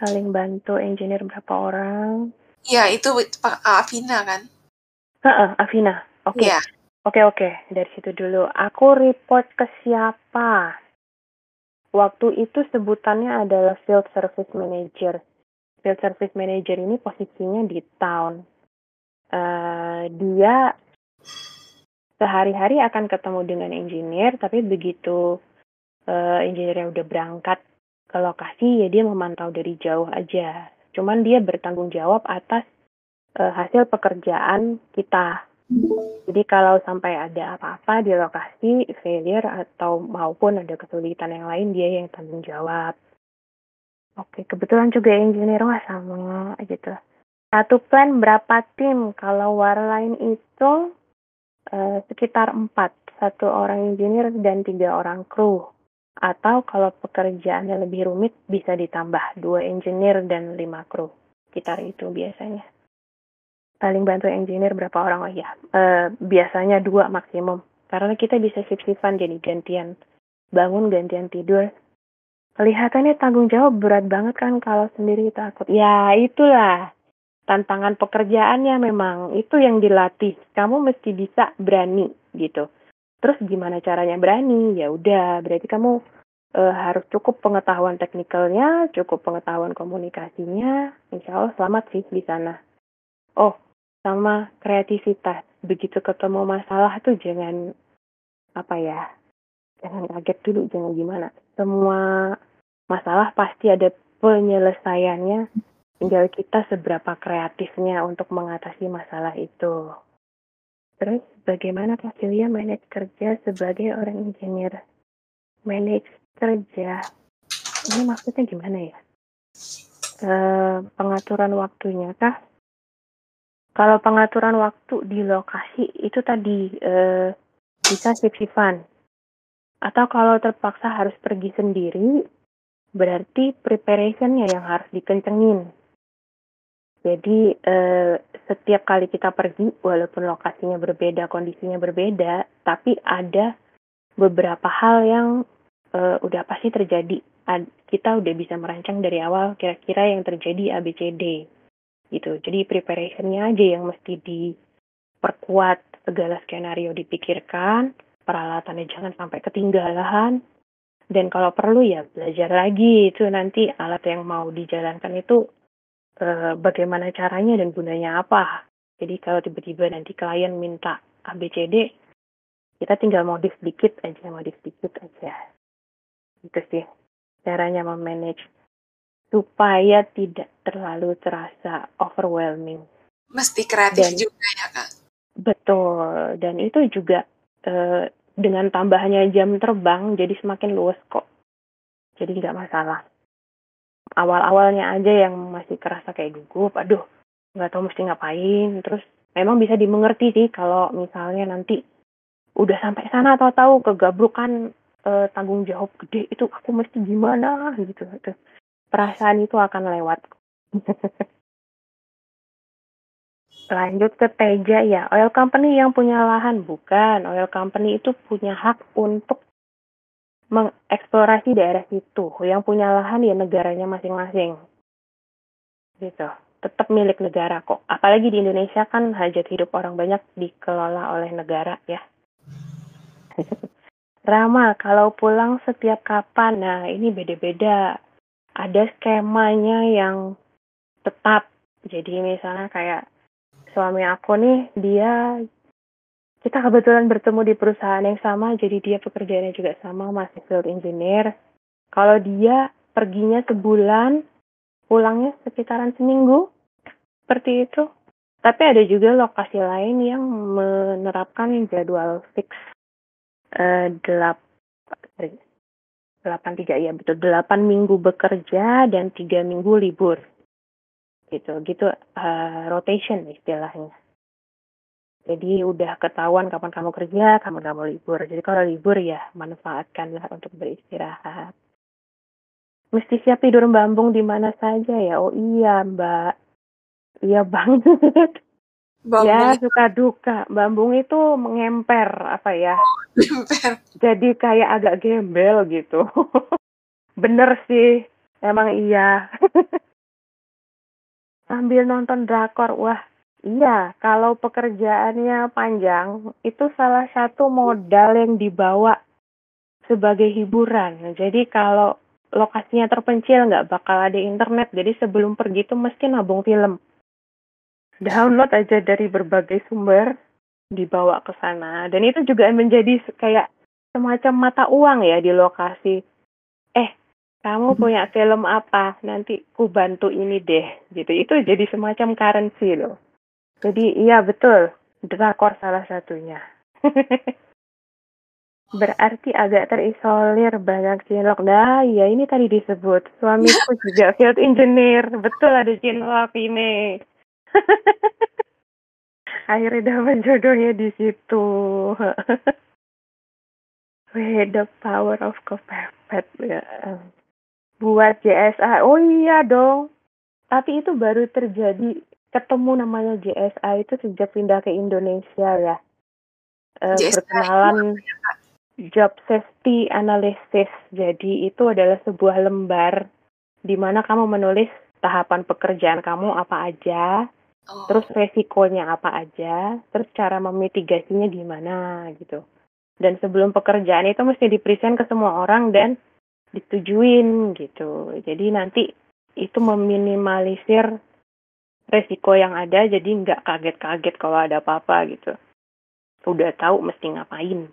saling bantu engineer berapa orang. Iya, itu Pak Afina kan? Heeh, Afina. Oke. Iya. Oke, oke. Dari situ dulu. Aku report ke siapa? Waktu itu sebutannya adalah field service manager. Field service manager ini posisinya di town. Eh, dia sehari-hari akan ketemu dengan engineer, tapi begitu uh, engineer udah berangkat ke lokasi, ya dia memantau dari jauh aja. Cuman dia bertanggung jawab atas uh, hasil pekerjaan kita. Jadi kalau sampai ada apa-apa di lokasi, failure atau maupun ada kesulitan yang lain, dia yang tanggung jawab. Oke, kebetulan juga engineer wah sama gitu. Satu plan berapa tim? Kalau Warline itu eh, sekitar empat, satu orang engineer dan tiga orang kru. Atau kalau pekerjaannya lebih rumit bisa ditambah dua engineer dan lima kru. Sekitar itu biasanya. Paling bantu engineer berapa orang? Oh ya, eh, biasanya dua maksimum. Karena kita bisa shift-shiftan jadi gantian bangun, gantian tidur. Kelihatannya tanggung jawab berat banget kan kalau sendiri takut. Ya itulah tantangan pekerjaannya memang itu yang dilatih. Kamu mesti bisa berani gitu. Terus gimana caranya berani? Ya udah, berarti kamu eh, harus cukup pengetahuan teknikalnya, cukup pengetahuan komunikasinya. Insya Allah selamat sih di sana. Oh, sama kreativitas. Begitu ketemu masalah tuh jangan apa ya? Jangan kaget dulu, jangan gimana. Semua masalah pasti ada penyelesaiannya. Tinggal kita seberapa kreatifnya untuk mengatasi masalah itu. Terus bagaimana Kak Julia manage kerja sebagai orang engineer? Manage kerja. ini maksudnya gimana ya? Eh, pengaturan waktunya kah? Kalau pengaturan waktu di lokasi itu tadi eh, bisa shift-shiftan. Atau kalau terpaksa harus pergi sendiri, berarti preparationnya yang harus dikencengin. Jadi eh, setiap kali kita pergi, walaupun lokasinya berbeda, kondisinya berbeda, tapi ada beberapa hal yang eh, udah pasti terjadi. Ad, kita udah bisa merancang dari awal kira-kira yang terjadi ABCD gitu. Jadi preparationnya aja yang mesti diperkuat, segala skenario dipikirkan, peralatannya jangan sampai ketinggalan, dan kalau perlu ya belajar lagi itu nanti alat yang mau dijalankan itu eh, bagaimana caranya dan gunanya apa. Jadi kalau tiba-tiba nanti klien minta ABCD, kita tinggal modif dikit aja, modif dikit aja. Itu sih caranya memanage supaya tidak terlalu terasa overwhelming. Mesti kreatif Dan- juga ya kak. Betul, dan itu juga eh, dengan tambahannya jam terbang jadi semakin luas kok. Jadi nggak masalah. Awal-awalnya aja yang masih kerasa kayak gugup, aduh nggak tahu mesti ngapain. Terus memang bisa dimengerti sih kalau misalnya nanti udah sampai sana atau tahu kegabrukan eh, tanggung jawab gede itu aku mesti gimana gitu. Tuh. Perasaan itu akan lewat. (laughs) Lanjut ke Teja ya, oil company yang punya lahan bukan. Oil company itu punya hak untuk mengeksplorasi daerah situ. Yang punya lahan ya negaranya masing-masing. Gitu. Tetap milik negara kok. Apalagi di Indonesia kan hajat hidup orang banyak dikelola oleh negara ya. (laughs) Rama, kalau pulang setiap kapan? Nah, ini beda-beda. Ada skemanya yang tetap. Jadi misalnya kayak suami aku nih dia kita kebetulan bertemu di perusahaan yang sama jadi dia pekerjaannya juga sama masih field engineer. Kalau dia perginya sebulan pulangnya sekitaran seminggu seperti itu. Tapi ada juga lokasi lain yang menerapkan jadwal fix eh, delap delapan tiga ya betul. Delapan minggu bekerja dan tiga minggu libur. Gitu gitu uh, rotation istilahnya jadi udah ketahuan kapan kamu kerja kapan kamu libur. Jadi kalau libur ya manfaatkanlah untuk beristirahat. Mesti siap tidur bambung di mana saja ya? Oh iya mbak. Iya banget Bambung ya suka duka. Bambung itu mengemper apa ya? Emper. jadi kayak agak gembel gitu. Bener sih. Emang iya. (laughs) Sambil nonton drakor wah iya kalau pekerjaannya panjang itu salah satu modal yang dibawa sebagai hiburan. Jadi kalau lokasinya terpencil nggak bakal ada internet. Jadi sebelum pergi itu mesti nabung film. Download aja dari berbagai sumber dibawa ke sana. Dan itu juga menjadi kayak semacam mata uang ya di lokasi. Eh kamu punya film apa? Nanti ku bantu ini deh gitu. Itu jadi semacam currency loh jadi iya betul. Drakor salah satunya. (laughs) Berarti agak terisolir banyak cinlok nah ya ini tadi disebut. Suamiku (laughs) juga field engineer. Betul ada cinlok ini. (laughs) Akhirnya dapat jodohnya di situ. Wih, the power of kepepet ya buat JSA. Oh iya dong. Tapi itu baru terjadi ketemu namanya JSA itu sejak pindah ke Indonesia ya. Eh, JSA berkenalan Job Safety Analysis. Jadi itu adalah sebuah lembar di mana kamu menulis tahapan pekerjaan kamu apa aja, Oh, terus resikonya apa aja, terus cara memitigasinya gimana gitu. Dan sebelum pekerjaan itu mesti dipresent ke semua orang dan disetujuin gitu. Jadi nanti itu meminimalisir resiko yang ada jadi nggak kaget-kaget kalau ada apa-apa gitu. Udah tahu mesti ngapain.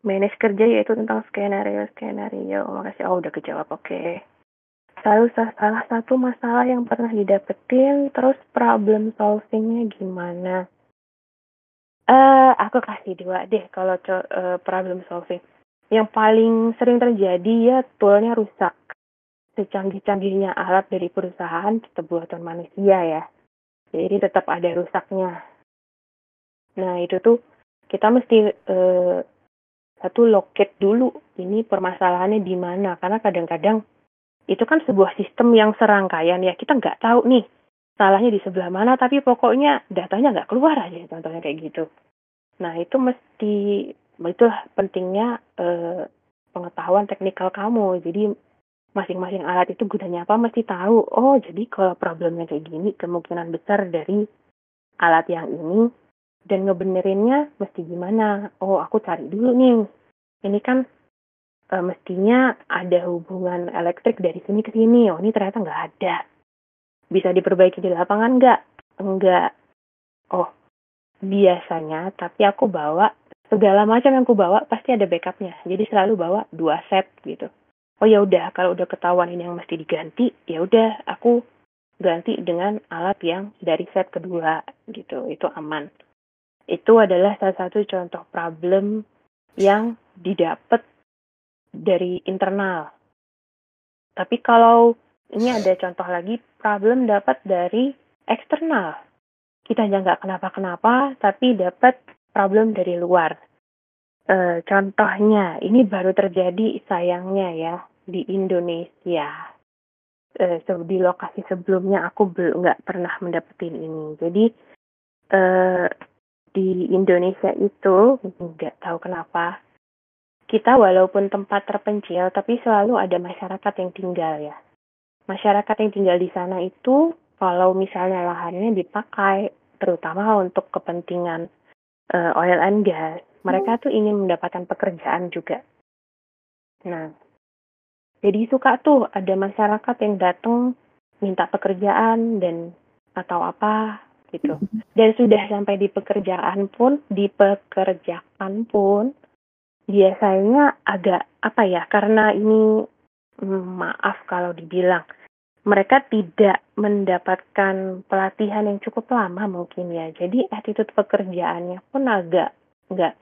Manage kerja yaitu tentang skenario-skenario. Makasih, oh udah kejawab, oke. Lalu sa- salah satu masalah yang pernah didapetin, terus problem solvingnya gimana? Eh, aku kasih dua deh kalau eh, problem solving. yang paling sering terjadi ya toolnya rusak. Secanggih-canggihnya alat dari perusahaan tetap buatan manusia ya. Jadi tetap ada rusaknya. Nah itu tuh kita mesti eh, satu loket dulu ini permasalahannya di mana karena kadang-kadang itu kan sebuah sistem yang serangkaian ya kita nggak tahu nih salahnya di sebelah mana tapi pokoknya datanya nggak keluar aja contohnya kayak gitu nah itu mesti itu pentingnya eh, pengetahuan teknikal kamu jadi masing-masing alat itu gunanya apa mesti tahu oh jadi kalau problemnya kayak gini kemungkinan besar dari alat yang ini dan ngebenerinnya mesti gimana oh aku cari dulu nih ini kan e, mestinya ada hubungan elektrik dari sini ke sini oh ini ternyata nggak ada bisa diperbaiki di lapangan nggak? Enggak. Oh, biasanya, tapi aku bawa segala macam yang aku bawa pasti ada backupnya. Jadi selalu bawa dua set gitu. Oh ya udah, kalau udah ketahuan ini yang mesti diganti, ya udah aku ganti dengan alat yang dari set kedua gitu. Itu aman. Itu adalah salah satu contoh problem yang didapat dari internal. Tapi kalau ini ada contoh lagi problem dapat dari eksternal. Kita nggak kenapa-kenapa, tapi dapat problem dari luar. E, contohnya, ini baru terjadi sayangnya ya di Indonesia. E, di lokasi sebelumnya aku belum nggak pernah mendapetin ini. Jadi e, di Indonesia itu nggak tahu kenapa kita walaupun tempat terpencil tapi selalu ada masyarakat yang tinggal ya masyarakat yang tinggal di sana itu kalau misalnya lahannya dipakai terutama untuk kepentingan uh, oil and gas, mereka tuh ingin mendapatkan pekerjaan juga. Nah, jadi suka tuh ada masyarakat yang datang minta pekerjaan dan atau apa gitu. Dan sudah sampai di pekerjaan pun, dipekerjakan pun biasanya agak apa ya? Karena ini mm, maaf kalau dibilang mereka tidak mendapatkan pelatihan yang cukup lama mungkin ya. Jadi attitude pekerjaannya pun agak nggak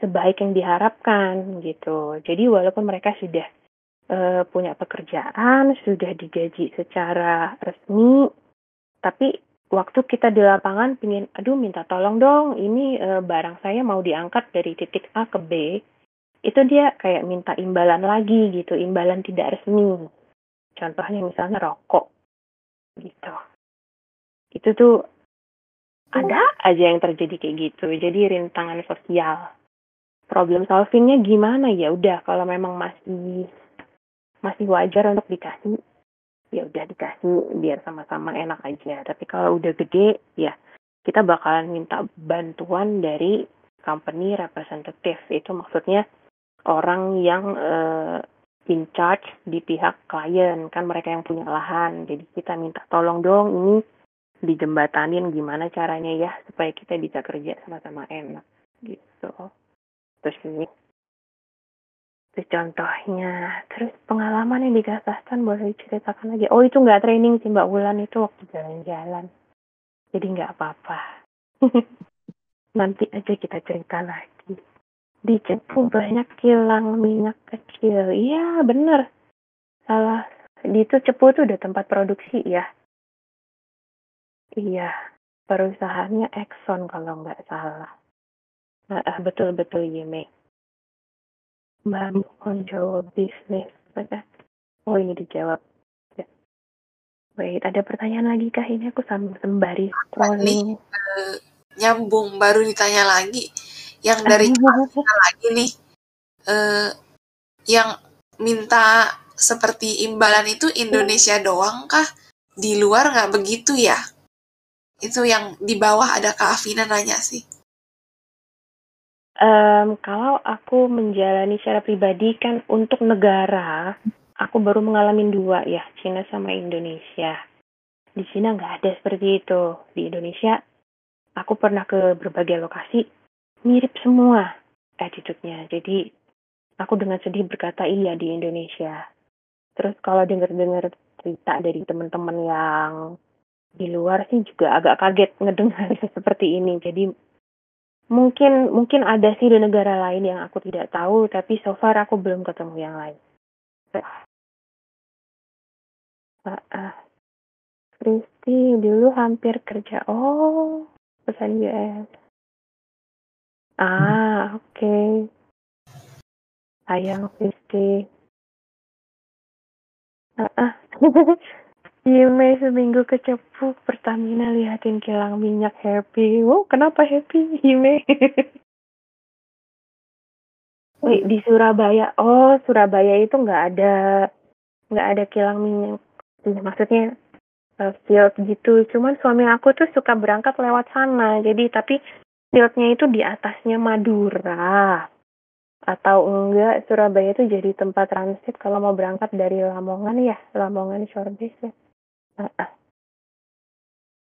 sebaik yang diharapkan gitu. Jadi walaupun mereka sudah uh, punya pekerjaan, sudah digaji secara resmi, tapi waktu kita di lapangan pingin, aduh minta tolong dong, ini uh, barang saya mau diangkat dari titik A ke B, itu dia kayak minta imbalan lagi gitu, imbalan tidak resmi Contohnya misalnya rokok gitu. Itu tuh ada aja yang terjadi kayak gitu. Jadi rintangan sosial. Problem solvingnya gimana ya udah kalau memang masih masih wajar untuk dikasih ya udah dikasih biar sama-sama enak aja. Tapi kalau udah gede ya kita bakalan minta bantuan dari company representative. Itu maksudnya orang yang uh, in charge di pihak klien. Kan mereka yang punya lahan. Jadi kita minta tolong dong ini dijembatanin gimana caranya ya supaya kita bisa kerja sama-sama enak. Gitu. Terus ini terus contohnya terus pengalaman yang di Kazakhstan boleh diceritakan lagi oh itu nggak training sih Mbak Wulan itu waktu jalan-jalan jadi nggak apa-apa (laughs) nanti aja kita cerita lagi di Cepu banyak kilang minyak kecil. Iya, bener. Salah. Di itu Cepu tuh udah tempat produksi ya. Iya, perusahaannya Exxon kalau nggak salah. Nah, betul-betul Yime. Bangun jawab bisnis. Oh, ini dijawab. Ya. Wait, ada pertanyaan lagi kah? Ini aku sambil sembari scrolling. Uh, nyambung, baru ditanya lagi yang dari (laughs) kita lagi nih uh, yang minta seperti imbalan itu Indonesia doang kah di luar nggak begitu ya itu yang di bawah ada Kak Afina nanya sih um, kalau aku menjalani secara pribadi kan untuk negara aku baru mengalami dua ya Cina sama Indonesia di Cina nggak ada seperti itu di Indonesia aku pernah ke berbagai lokasi mirip semua attitude-nya. Jadi aku dengan sedih berkata iya di Indonesia. Terus kalau dengar-dengar cerita dari teman-teman yang di luar sih juga agak kaget ngedengar (laughs) seperti ini. Jadi mungkin mungkin ada sih di negara lain yang aku tidak tahu, tapi so far aku belum ketemu yang lain. Ah, ah. Kristi dulu hampir kerja. Oh, pesan US. Ah, oke. Sayang Kristi. Ah, (laughs) Yume seminggu kecepu Pertamina liatin kilang minyak happy. Wow, kenapa happy Yume? (laughs) Wih, di Surabaya. Oh, Surabaya itu nggak ada nggak ada kilang minyak. Maksudnya uh, field gitu. Cuman suami aku tuh suka berangkat lewat sana. Jadi tapi fieldnya itu di atasnya Madura. Atau enggak Surabaya itu jadi tempat transit kalau mau berangkat dari Lamongan ya. Lamongan short ya.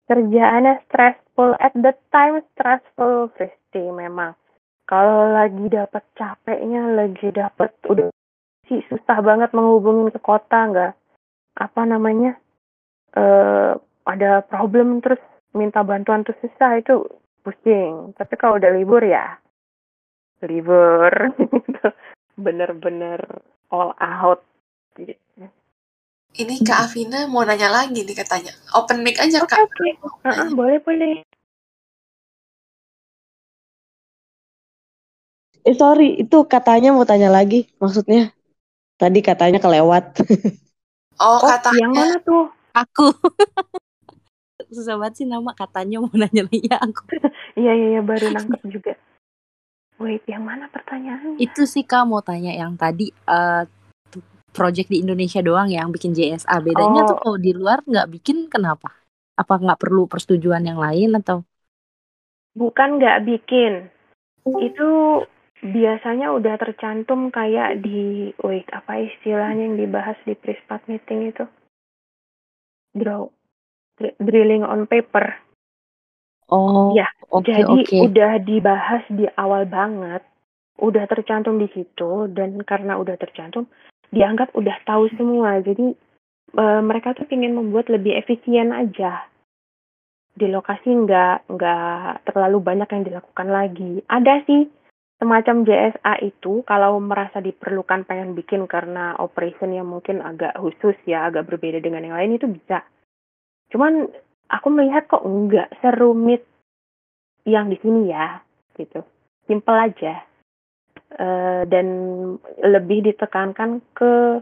Kerjaannya stressful at the time stressful Kristi memang. Kalau lagi dapat capeknya, lagi dapat udah sih susah banget menghubungin ke kota nggak apa namanya uh, ada problem terus minta bantuan tuh susah itu pusing. Tapi kalau udah libur ya libur (laughs) bener-bener all out gitu. Ini Kak Afina mau nanya lagi nih katanya. Open mic aja Kak. Oke, okay. uh, boleh boleh. Eh sorry, itu katanya mau tanya lagi. Maksudnya tadi katanya kelewat. (laughs) Oh, oh katanya. Yang mana tuh? Aku. (laughs) Susah banget sih nama katanya mau nanya lagi ya aku. (laughs) Iya iya ya, baru nangkep juga. Wait, yang mana pertanyaannya? Itu sih Kak mau tanya yang tadi uh, project di Indonesia doang yang bikin JSA. Bedanya oh. tuh kalau di luar nggak bikin kenapa? Apa nggak perlu persetujuan yang lain atau? Bukan nggak bikin. Itu biasanya udah tercantum kayak di wait apa istilahnya yang dibahas di Prispat meeting itu? Draw drilling on paper. Oh. Ya, okay, jadi okay. udah dibahas di awal banget, udah tercantum di situ dan karena udah tercantum, dianggap udah tahu semua. Jadi e, mereka tuh ingin membuat lebih efisien aja. Di lokasi nggak nggak terlalu banyak yang dilakukan lagi. Ada sih semacam JSA itu kalau merasa diperlukan pengen bikin karena operation yang mungkin agak khusus ya, agak berbeda dengan yang lain itu bisa. Cuman aku melihat kok nggak serumit yang di sini ya, gitu. Simple aja. Uh, dan lebih ditekankan ke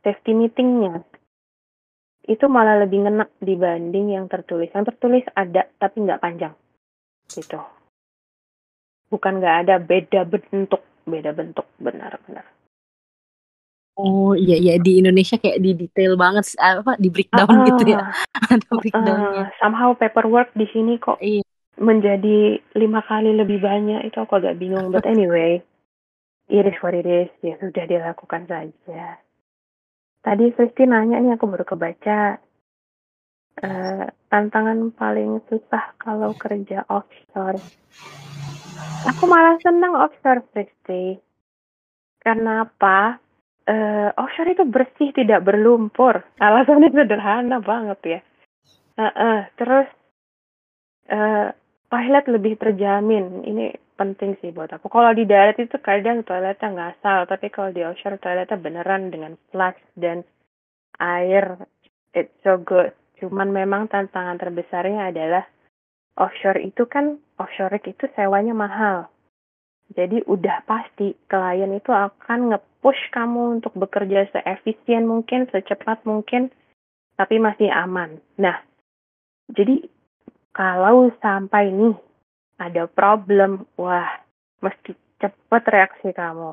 safety meetingnya. Itu malah lebih ngenak dibanding yang tertulis. Yang tertulis ada tapi nggak panjang. Gitu. Bukan nggak ada beda bentuk. Beda bentuk benar-benar Oh iya iya. Di Indonesia kayak di detail banget apa di breakdown uh, gitu ya. (laughs) ada breakdownnya. Uh, somehow paperwork di sini kok iya. menjadi lima kali lebih banyak. Itu aku agak bingung. (laughs) But anyway it is what it ya sudah dilakukan saja. Tadi Kristi nanya nih, aku baru kebaca. Uh, tantangan paling susah kalau kerja offshore. Aku malah senang offshore, Kristi. Karena apa? Uh, offshore itu bersih, tidak berlumpur. Alasannya (laughs) sederhana banget ya. Uh, uh, terus uh, toilet lebih terjamin. Ini penting sih buat aku. Kalau di darat itu kadang toiletnya ngasal, tapi kalau di offshore toiletnya beneran dengan flush dan air. It's so good. Cuman memang tantangan terbesarnya adalah offshore itu kan offshore itu sewanya mahal. Jadi udah pasti klien itu akan nge-push kamu untuk bekerja seefisien mungkin, secepat mungkin, tapi masih aman. Nah, jadi kalau sampai nih ada problem, wah, mesti cepet reaksi kamu.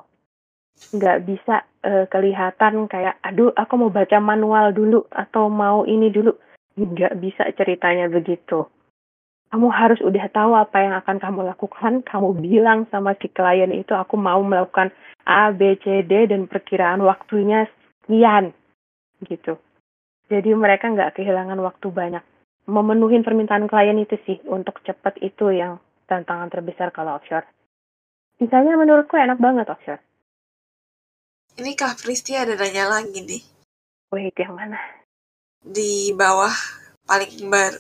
Nggak bisa uh, kelihatan kayak, aduh, aku mau baca manual dulu atau mau ini dulu. Nggak bisa ceritanya begitu. Kamu harus udah tahu apa yang akan kamu lakukan. Kamu bilang sama si klien itu, aku mau melakukan A, B, C, D, dan perkiraan waktunya sekian. Gitu. Jadi mereka nggak kehilangan waktu banyak. Memenuhi permintaan klien itu sih, untuk cepat itu yang tantangan terbesar kalau offshore. Misalnya menurutku enak banget offshore. Ini Kak Pristi ada nanya lagi nih. Wait, yang mana? Di bawah paling bar.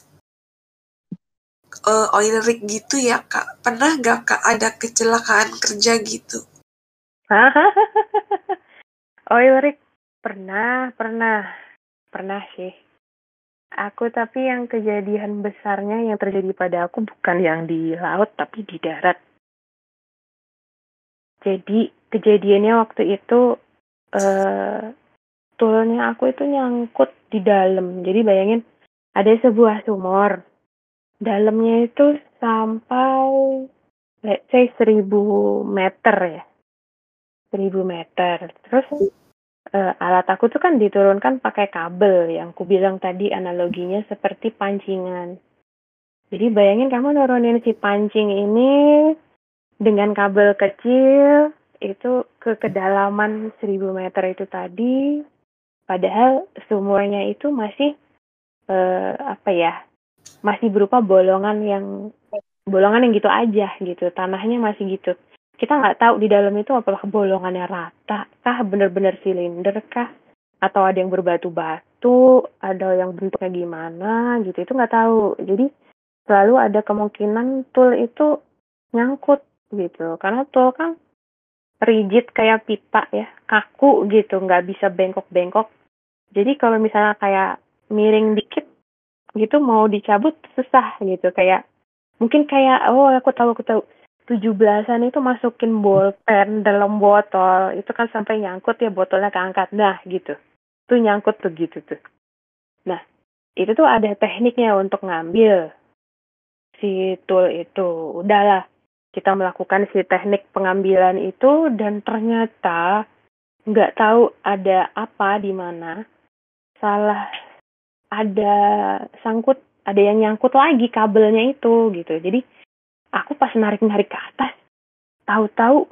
uh, oil rig gitu ya kak pernah gak kak ada kecelakaan kerja gitu (laughs) oil rig pernah pernah pernah sih aku tapi yang kejadian besarnya yang terjadi pada aku bukan yang di laut tapi di darat. Jadi kejadiannya waktu itu uh, toolnya aku itu nyangkut di dalam. Jadi bayangin ada sebuah sumur. Dalamnya itu sampai let's say 1000 meter ya. 1000 meter. Terus uh, alat aku tuh kan diturunkan pakai kabel yang ku bilang tadi analoginya seperti pancingan. Jadi bayangin kamu nurunin si pancing ini dengan kabel kecil itu ke kedalaman 1000 meter itu tadi padahal sumurnya itu masih uh, apa ya masih berupa bolongan yang bolongan yang gitu aja gitu tanahnya masih gitu kita nggak tahu di dalam itu apakah bolongannya rata kah bener-bener silinder kah? Atau ada yang berbatu-batu ada yang bentuknya gimana gitu itu nggak tahu. Jadi selalu ada kemungkinan tool itu nyangkut gitu. Karena tool kan rigid kayak pipa ya kaku gitu nggak bisa bengkok-bengkok. Jadi kalau misalnya kayak miring dikit gitu mau dicabut susah gitu. Kayak mungkin kayak oh aku tahu aku tahu tujuh belasan itu masukin bolpen dalam botol. Itu kan sampai nyangkut ya botolnya keangkat. Nah gitu. Tuh nyangkut tuh gitu tuh. Nah itu tuh ada tekniknya untuk ngambil si tool itu. Udahlah kita melakukan si teknik pengambilan itu dan ternyata nggak tahu ada apa di mana. Salah ada sangkut ada yang nyangkut lagi kabelnya itu gitu. Jadi aku pas narik narik ke atas tahu-tahu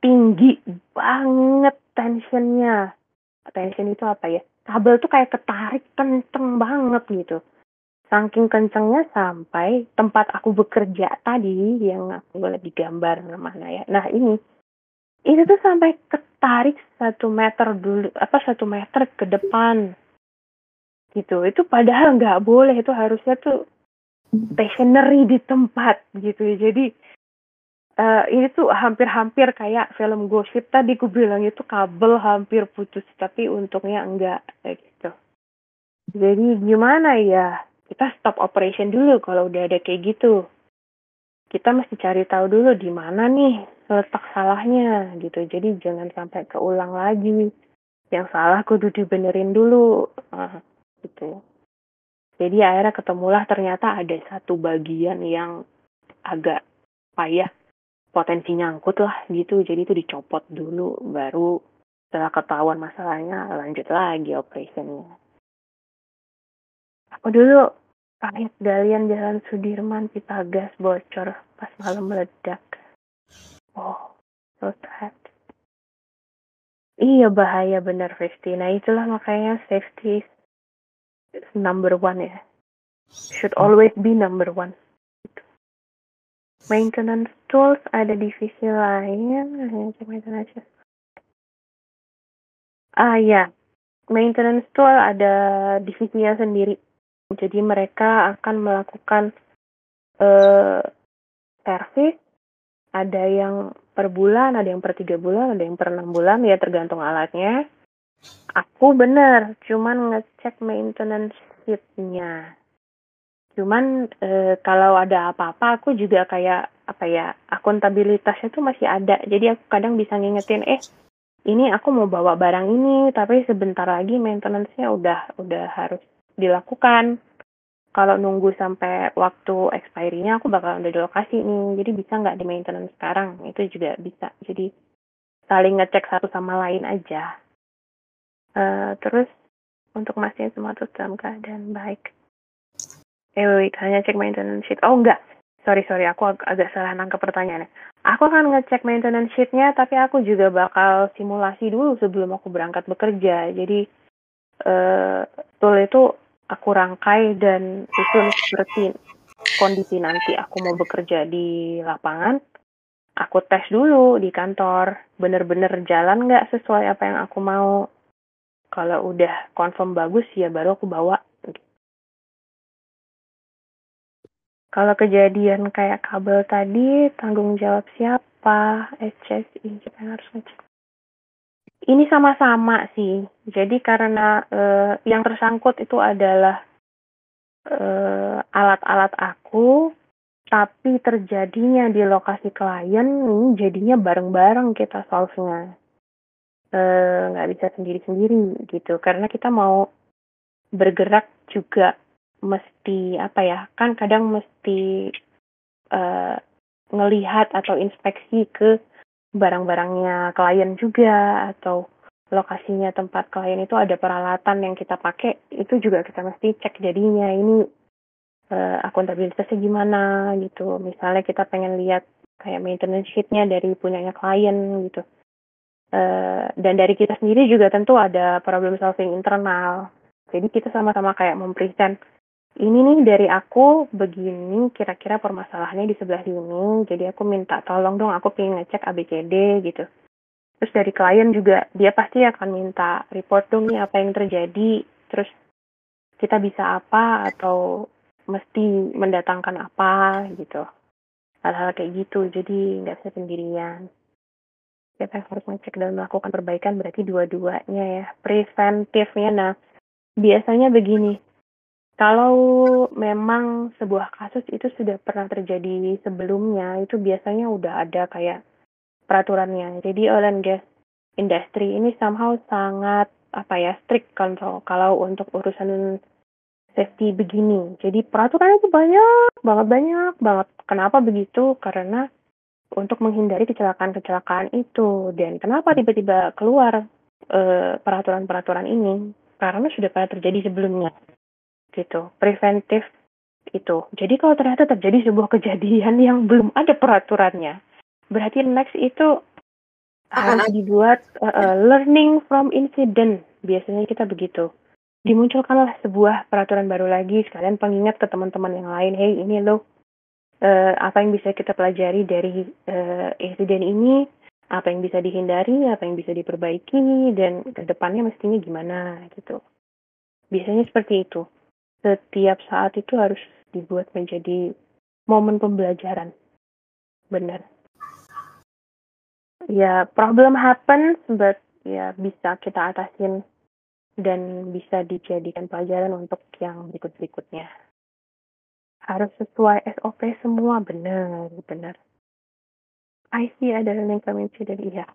tinggi banget tensionnya. Tension itu apa ya? Kabel tuh kayak ketarik kenceng banget gitu. Saking kencengnya sampai tempat aku bekerja tadi yang aku lagi gambar mana ya. Nah ini. Itu tuh sampai ketarik satu meter dulu apa satu meter ke depan. Gitu. Itu padahal nggak boleh. Itu harusnya tuh stationary di tempat gitu. Ya jadi uh, ini tuh hampir-hampir kayak film gosip tadi gue bilang itu kabel hampir putus tapi untungnya enggak kayak gitu. Jadi gimana ya? Kita stop operation dulu kalau udah ada kayak gitu. Kita mesti cari tahu dulu di mana nih letak salahnya gitu. Jadi jangan sampai keulang lagi. Yang salah kudu dibenerin dulu uh, gitu. Jadi akhirnya ketemulah ternyata ada satu bagian yang agak payah potensi nyangkut lah gitu. Jadi itu dicopot dulu baru setelah ketahuan masalahnya lanjut lagi operationnya. Aku dulu pahit galian jalan Sudirman pipa gas bocor pas malam meledak. Oh, so sad. Iya bahaya bener Fifty. Nah itulah makanya safety number one ya should always be number one. Maintenance tools ada divisi lain. Maintenance ah ya. Maintenance tool ada divisinya sendiri. Jadi mereka akan melakukan uh, service. Ada yang per bulan ada yang per tiga bulan ada yang per enam bulan. Ya tergantung alatnya Aku bener, cuman ngecek maintenance sheet-nya. Cuman e, kalau ada apa-apa aku juga kayak apa ya akuntabilitasnya tuh masih ada. Jadi aku kadang bisa ngingetin eh ini aku mau bawa barang ini tapi sebentar lagi maintenance-nya udah udah harus dilakukan. Kalau nunggu sampai waktu expiry-nya aku bakal udah di lokasi nih. Jadi bisa nggak di maintenance sekarang? Itu juga bisa. Jadi saling ngecek satu sama lain aja. Uh, terus untuk mastiin semua tuh dalam keadaan baik. Eh, wait, hanya cek maintenance sheet. Oh enggak, sorry sorry, aku ag agak salah nangkep pertanyaannya. Aku akan ngecek maintenance sheetnya, tapi aku juga bakal simulasi dulu sebelum aku berangkat bekerja. Jadi uh, tool itu aku rangkai dan susun seperti kondisi nanti aku mau bekerja di lapangan. Aku tes dulu di kantor, bener-bener jalan nggak sesuai apa yang aku mau kalau udah confirm bagus ya baru aku bawa Kalau kejadian kayak kabel tadi, tanggung jawab siapa? HSI, siapa yang harus ngecek? Ini sama-sama sih. Jadi karena uh, yang tersangkut itu adalah uh, alat-alat aku, tapi terjadinya di lokasi klien, ini jadinya bareng-bareng kita solve-nya. Uh, nggak bisa sendiri-sendiri gitu. Karena kita mau bergerak juga mesti apa ya kan kadang mesti uh, ngelihat atau inspeksi ke barang-barangnya klien juga atau lokasinya tempat klien itu ada peralatan yang kita pakai itu juga kita mesti cek jadinya ini uh, akuntabilitasnya gimana gitu misalnya kita pengen lihat kayak maintenance sheetnya dari punyanya klien gitu uh, dan dari kita sendiri juga tentu ada problem solving internal. Jadi kita sama-sama kayak mempresent ini nih dari aku begini kira-kira permasalahannya di sebelah sini jadi aku minta tolong dong aku pengen ngecek ABCD gitu. Terus dari klien juga dia pasti akan minta report dong nih apa yang terjadi terus kita bisa apa atau mesti mendatangkan apa gitu. Hal-hal kayak gitu jadi nggak bisa sendirian kita harus ngecek dan melakukan perbaikan berarti dua-duanya ya preventifnya nah biasanya begini kalau memang sebuah kasus itu sudah pernah terjadi sebelumnya, itu biasanya udah ada kayak peraturannya. Jadi oil and gas industry ini somehow sangat apa ya strict control kalau untuk urusan safety begini. Jadi peraturannya itu banyak banget banyak banget. Kenapa begitu? Karena untuk menghindari kecelakaan-kecelakaan itu. Dan kenapa tiba-tiba keluar eh, peraturan-peraturan uh, ini? Karena sudah pernah terjadi sebelumnya gitu. Preventif itu. Jadi kalau ternyata terjadi sebuah kejadian (laughs) yang belum ada peraturannya berarti next itu harus dibuat uh, uh, learning from incident. Biasanya kita begitu. Dimunculkanlah sebuah peraturan baru lagi. Sekalian pengingat ke teman-teman yang lain hey ini loh uh, apa yang bisa kita pelajari dari uh, insiden ini apa yang bisa dihindari apa yang bisa diperbaiki dan ke depannya mestinya gimana gitu biasanya seperti itu setiap saat itu harus dibuat menjadi momen pembelajaran. Benar. Ya, problem happens, but ya bisa kita atasin dan bisa dijadikan pelajaran untuk yang berikut-berikutnya. Harus sesuai SOP semua, benar, benar. I see ada learning from incident, iya.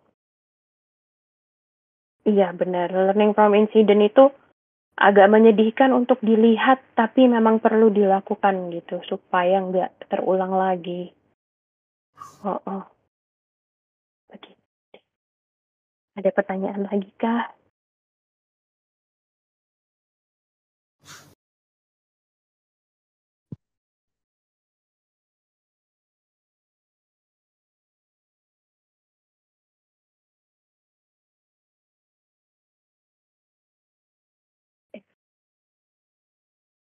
Iya, benar. Learning from incident itu agak menyedihkan untuk dilihat tapi memang perlu dilakukan gitu supaya nggak terulang lagi. Oh, oh. Ada pertanyaan lagi kah?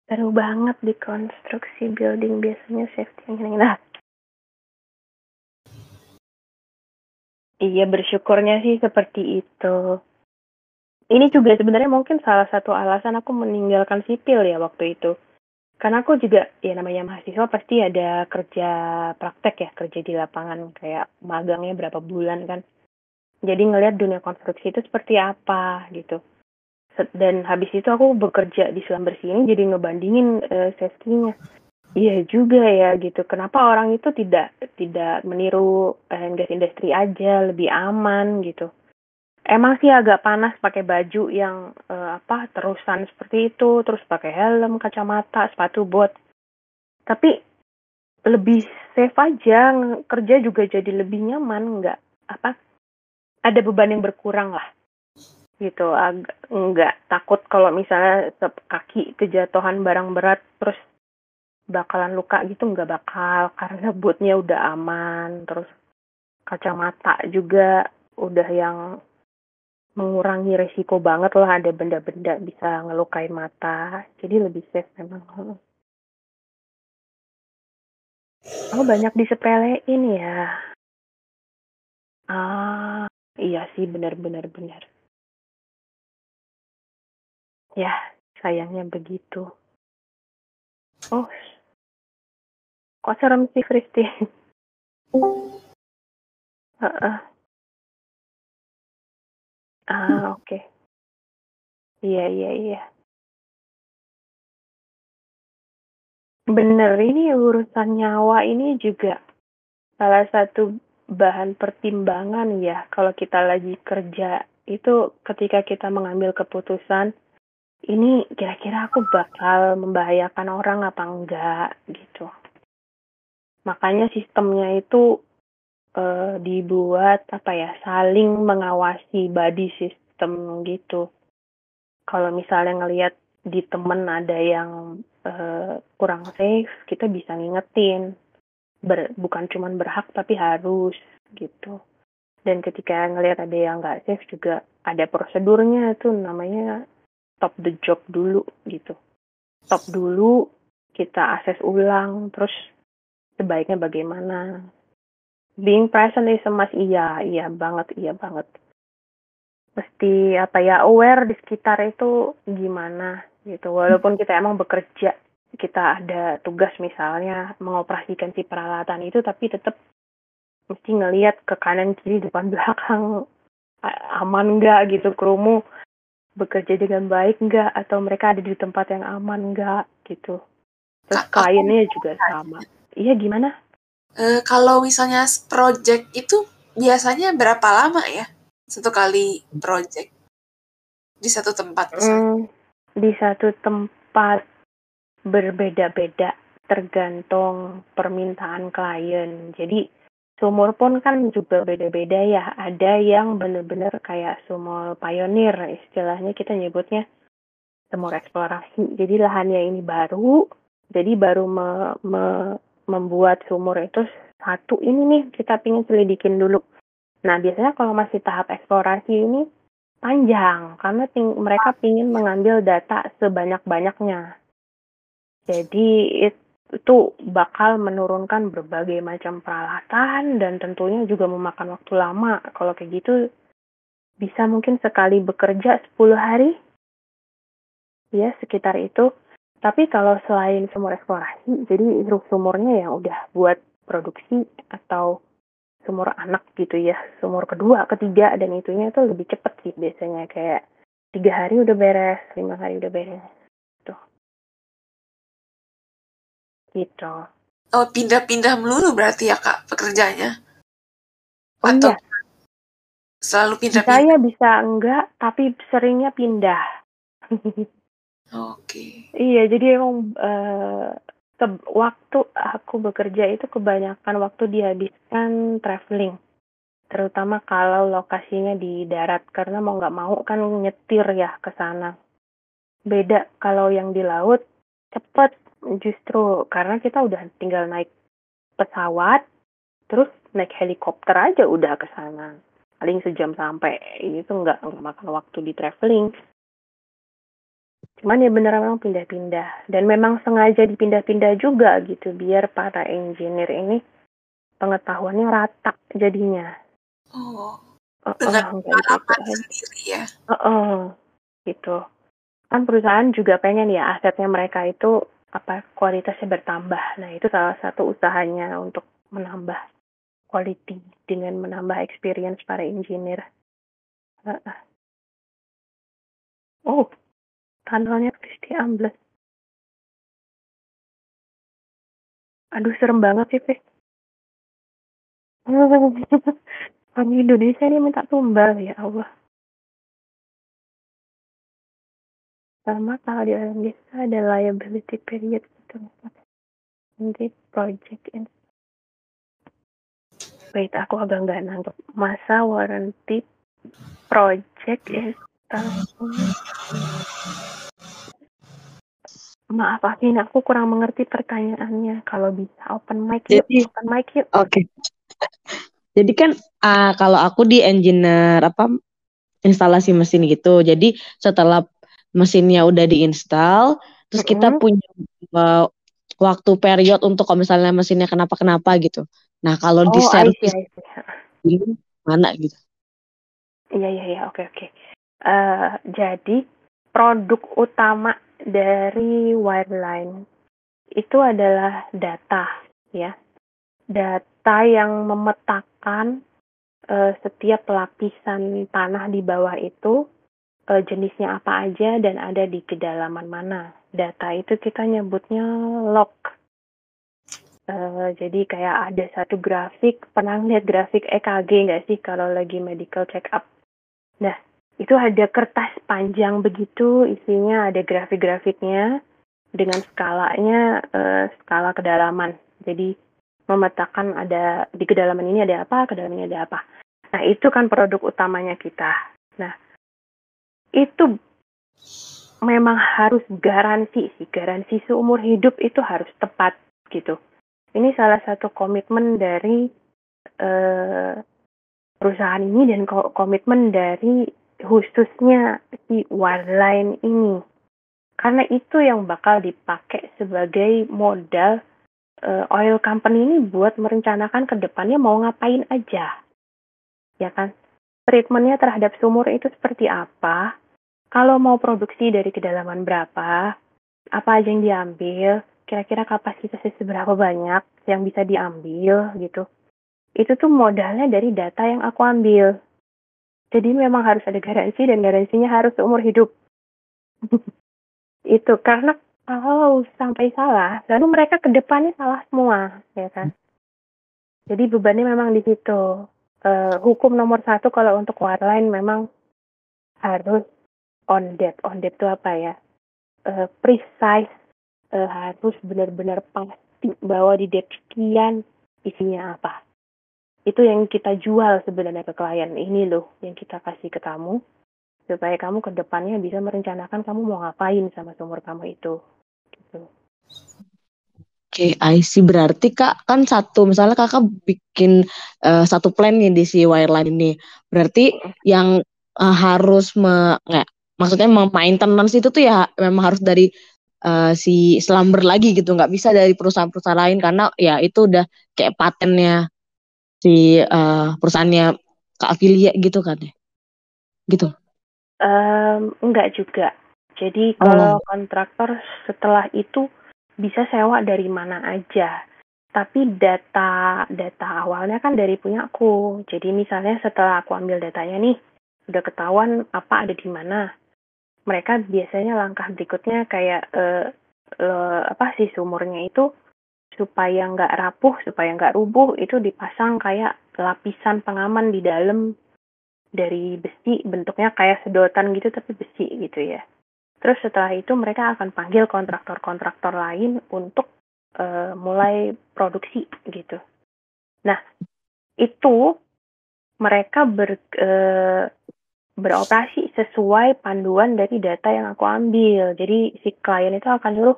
Seru banget di konstruksi building biasanya safety yang ini nah. Iya bersyukurnya sih seperti itu. Ini juga sebenarnya mungkin salah satu alasan aku meninggalkan sipil ya waktu itu. Karena aku juga ya namanya mahasiswa pasti ada kerja praktek ya kerja di lapangan kayak magangnya berapa bulan kan. Jadi ngelihat dunia konstruksi itu seperti apa gitu dan habis itu aku bekerja di selam bersih ini jadi ngebandingin uh, safety-nya. Iya juga ya gitu. Kenapa orang itu tidak tidak meniru uh, gas industri aja lebih aman gitu? Emang sih agak panas pakai baju yang uh, apa terusan seperti itu terus pakai helm kacamata sepatu bot. Tapi lebih safe aja kerja juga jadi lebih nyaman nggak apa ada beban yang berkurang lah gitu agak nggak takut kalau misalnya kaki kejatuhan barang berat terus bakalan luka gitu nggak bakal karena bootnya udah aman terus kacamata juga udah yang mengurangi resiko banget lah ada benda-benda bisa ngelukain mata jadi lebih safe memang oh banyak disepelein ya ah iya sih benar-benar benar, benar, benar. Ya, sayangnya begitu. Oh, Kok serem sih, Kristi? (laughs) Heeh. Ah, oke. Iya iya iya. Bener, ini urusan nyawa ini juga salah satu bahan pertimbangan ya kalau kita lagi kerja itu ketika kita mengambil keputusan ini kira-kira aku bakal membahayakan orang apa enggak gitu. Makanya sistemnya itu uh, dibuat apa ya saling mengawasi body system gitu. Kalau misalnya ngelihat di temen ada yang uh, kurang safe, kita bisa ngingetin. Ber, bukan cuman berhak tapi harus gitu. Dan ketika ngelihat ada yang nggak safe juga ada prosedurnya tuh namanya stop the job dulu gitu. Stop dulu, kita akses ulang, terus sebaiknya bagaimana? Being present is a must. Iya iya banget iya banget. Mesti apa ya aware di sekitar itu gimana gitu. Walaupun kita emang bekerja kita ada tugas misalnya mengoperasikan si peralatan itu tapi tetap mesti ngelihat ke kanan kiri depan belakang aman nggak gitu krumu bekerja dengan baik nggak? Atau mereka ada di tempat yang aman nggak? Gitu. Terus kliennya juga sama. Iya gimana? Uh, kalau misalnya project itu biasanya berapa lama ya? Satu kali project? Di satu tempat Hmm, di satu tempat berbeda-beda tergantung permintaan klien. Jadi sumur pun kan juga beda-beda ya. Ada yang benar-benar kayak sumur pionir istilahnya kita nyebutnya sumur eksplorasi. Jadi lahannya ini baru, jadi baru me, me, membuat sumur itu satu ini nih kita pingin selidikin dulu. Nah biasanya kalau masih tahap eksplorasi ini panjang karena ting mereka pingin mengambil data sebanyak-banyaknya. Jadi itu bakal menurunkan berbagai macam peralatan dan tentunya juga memakan waktu lama. Kalau kayak gitu bisa mungkin sekali bekerja 10 hari. Ya, sekitar itu. Tapi kalau selain sumur eksplorasi, jadi sumurnya yang udah buat produksi atau sumur anak gitu ya, sumur kedua, ketiga, dan itunya tuh lebih cepet sih biasanya kayak tiga hari udah beres, lima hari udah beres, Gitu. Oh pindah-pindah melulu berarti ya kak pekerjaannya? Oh, Atau iya. selalu pindah-pindah? Saya bisa enggak, tapi seringnya pindah. (laughs) Oke. Iya, jadi emang uh, waktu aku bekerja itu kebanyakan waktu dihabiskan traveling. Terutama kalau lokasinya di darat, karena mau nggak mau kan nyetir ya ke sana. Beda kalau yang di laut, cepet justru karena kita udah tinggal naik pesawat, terus naik helikopter aja udah ke sana. Paling sejam sampai, itu nggak makan waktu di traveling. Cuman ya bener memang pindah-pindah. Dan memang sengaja dipindah-pindah juga gitu, biar para engineer ini pengetahuannya rata jadinya. Oh, dengan gitu. pengalaman sendiri ya? Uh, uh, gitu. Kan perusahaan juga pengen ya asetnya mereka itu apa kualitasnya bertambah. Nah itu salah satu usahanya untuk menambah quality dengan menambah experience para engineer. Oh, tunnelnya Kristi ambles. Aduh, serem banget sih, Pe. Orang (laughs) Indonesia ini minta tumbal, ya Allah. Sama kalau di orang desa ada liability period gitu. Nanti project in. Wait, aku agak nggak nangkep. Masa warranty project installation Maaf, Afin, aku kurang mengerti pertanyaannya. Kalau bisa open mic yuk, Jadi- open mic yuk. Oke. Jadi kan ah, kalau aku di engineer apa instalasi mesin gitu. Jadi setelah mesinnya udah diinstal, terus kita Mm-mm. punya eh, waktu period untuk kalau misalnya mesinnya kenapa-kenapa gitu. Nah, kalau di Oh, I servis mana gitu. Iya, iya, iya, oke, oke. Eh, jadi, produk utama dari wireline itu adalah data, ya data yang memetakan uh, setiap lapisan tanah di bawah itu uh, jenisnya apa aja dan ada di kedalaman mana. Data itu kita nyebutnya log. Uh, jadi kayak ada satu grafik, pernah lihat grafik EKG nggak sih kalau lagi medical check up? Nah, itu ada kertas panjang begitu, isinya ada grafik-grafiknya dengan skalanya, uh, skala kedalaman. Jadi memetakan ada di kedalaman ini ada apa, kedalaman ini ada apa. Nah, itu kan produk utamanya kita. Nah, itu memang harus garansi sih, garansi seumur hidup itu harus tepat gitu. Ini salah satu komitmen dari uh, perusahaan ini dan komitmen dari khususnya si Warline ini. Karena itu yang bakal dipakai sebagai modal uh, oil company ini buat merencanakan ke depannya mau ngapain aja. Ya kan? Treatmentnya terhadap sumur itu seperti apa? Kalau mau produksi dari kedalaman berapa? Apa aja yang diambil? Kira-kira kapasitasnya seberapa banyak yang bisa diambil gitu. Itu tuh modalnya dari data yang aku ambil. Jadi memang harus ada garansi dan garansinya harus seumur hidup. (laughs) itu karena kalau sampai salah, lalu mereka ke depannya salah semua, ya kan? Jadi bebannya memang di situ. Uh, hukum nomor satu kalau untuk warline memang harus on date. On date itu apa ya? Uh, precise, uh, harus benar-benar pasti bahwa di date sekian isinya apa. Itu yang kita jual sebenarnya ke klien. Ini loh yang kita kasih ke kamu supaya kamu ke depannya bisa merencanakan kamu mau ngapain sama sumur kamu itu gitu. Oke, okay, I see. Berarti kak kan satu, misalnya kakak bikin uh, satu plan nih di si wireline ini. Berarti yang uh, harus me, nggak, maksudnya maintenance itu tuh ya memang harus dari uh, si Slumber lagi gitu, nggak bisa dari perusahaan-perusahaan lain karena ya itu udah kayak patennya si uh, perusahaannya ke affiliate gitu kan ya, gitu. Um, enggak juga. Jadi kalau oh. kontraktor setelah itu bisa sewa dari mana aja. Tapi data data awalnya kan dari punya aku. Jadi misalnya setelah aku ambil datanya nih, udah ketahuan apa ada di mana. Mereka biasanya langkah berikutnya kayak uh, uh, apa sih sumurnya itu supaya nggak rapuh, supaya nggak rubuh itu dipasang kayak lapisan pengaman di dalam dari besi bentuknya kayak sedotan gitu tapi besi gitu ya. Terus setelah itu mereka akan panggil kontraktor-kontraktor lain untuk uh, mulai produksi gitu. Nah, itu mereka ber, uh, beroperasi sesuai panduan dari data yang aku ambil. Jadi si klien itu akan nyuruh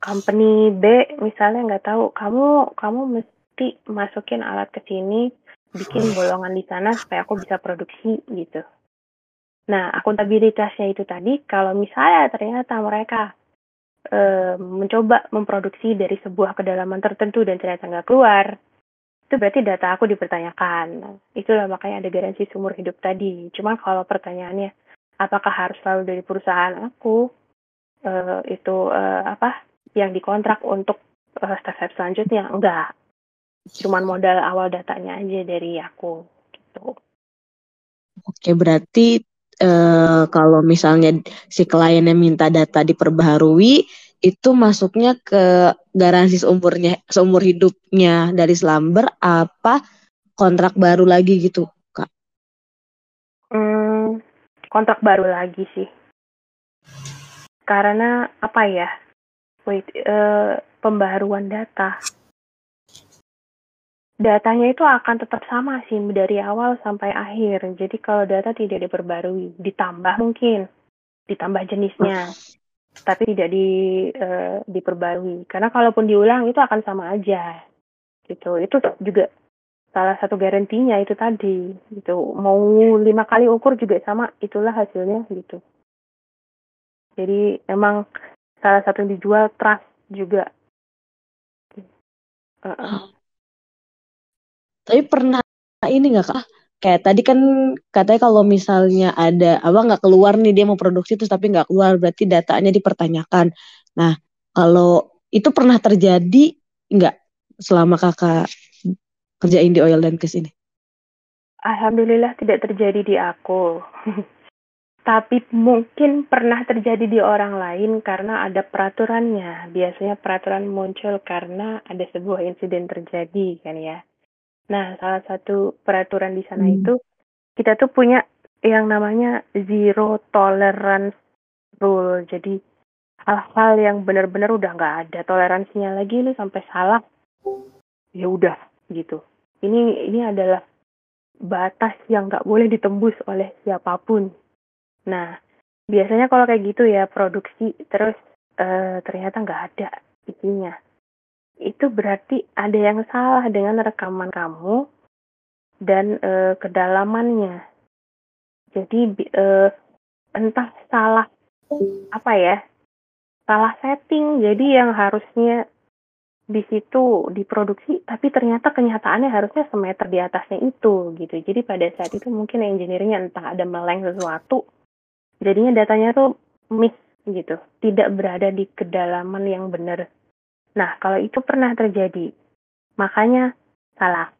company B misalnya nggak tahu kamu kamu mesti masukin alat ke sini, bikin bolongan di sana supaya aku bisa produksi gitu. Nah, akuntabilitasnya itu tadi, kalau misalnya ternyata mereka e, mencoba memproduksi dari sebuah kedalaman tertentu dan ternyata nggak keluar, itu berarti data aku dipertanyakan. Itulah makanya ada garansi sumur hidup tadi. Cuma kalau pertanyaannya, apakah harus selalu dari perusahaan aku, e, itu e, apa yang dikontrak untuk e, step-step selanjutnya? Enggak. Cuman modal awal datanya aja dari aku. Gitu. Oke, berarti eh, kalau misalnya si kliennya minta data diperbaharui itu masuknya ke garansi seumurnya seumur hidupnya dari Slumber apa kontrak baru lagi gitu kak? Hmm, kontrak baru lagi sih. Karena apa ya? Wait, uh, pembaharuan data datanya itu akan tetap sama sih dari awal sampai akhir. Jadi kalau data tidak diperbarui, ditambah mungkin, ditambah jenisnya, tapi tidak di uh, diperbarui. Karena kalaupun diulang itu akan sama aja, gitu. Itu juga salah satu garantinya itu tadi, gitu. Mau lima kali ukur juga sama, itulah hasilnya, gitu. Jadi emang salah satu yang dijual trust juga. Uh -uh. Tapi pernah ini nggak kak? Kayak tadi kan katanya kalau misalnya ada apa nggak keluar nih dia mau produksi terus tapi nggak keluar berarti datanya dipertanyakan. Nah kalau itu pernah terjadi nggak selama kakak kerjain di oil dan gas ini? Alhamdulillah tidak terjadi di aku. (laughs) Tapi mungkin pernah terjadi di orang lain karena ada peraturannya. Biasanya peraturan muncul karena ada sebuah insiden terjadi kan ya. Nah, salah satu peraturan di sana Hmm. itu kita tuh punya yang namanya zero tolerance rule. Jadi hal-hal yang benar-benar udah nggak ada toleransinya lagi lu sampai salah ya udah gitu. Ini ini adalah batas yang nggak boleh ditembus oleh siapa pun. Nah, biasanya kalau kayak gitu ya produksi terus eh, ternyata nggak ada isinya. Itu berarti ada yang salah dengan rekaman kamu dan eh, kedalamannya. Jadi eh, entah salah apa ya, salah setting. Jadi yang harusnya di situ diproduksi, tapi ternyata kenyataannya harusnya semeter di atasnya itu gitu. Jadi pada saat itu mungkin engineeringnya entah ada meleng sesuatu, jadinya datanya tuh miss gitu, tidak berada di kedalaman yang benar. Nah kalau itu pernah terjadi, makanya salah.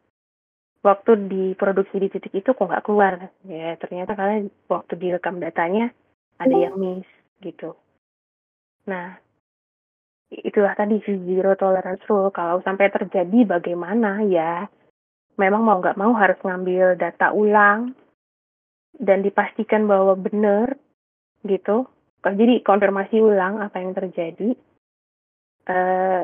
Waktu diproduksi di titik itu kok nggak keluar, ya ternyata karena waktu direkam datanya ada yang miss gitu. Nah itulah tadi zero tolerance rule. Kalau sampai terjadi bagaimana ya, memang mau nggak mau harus ngambil data ulang dan dipastikan bahwa benar gitu. Jadi konfirmasi ulang apa yang terjadi. Eh,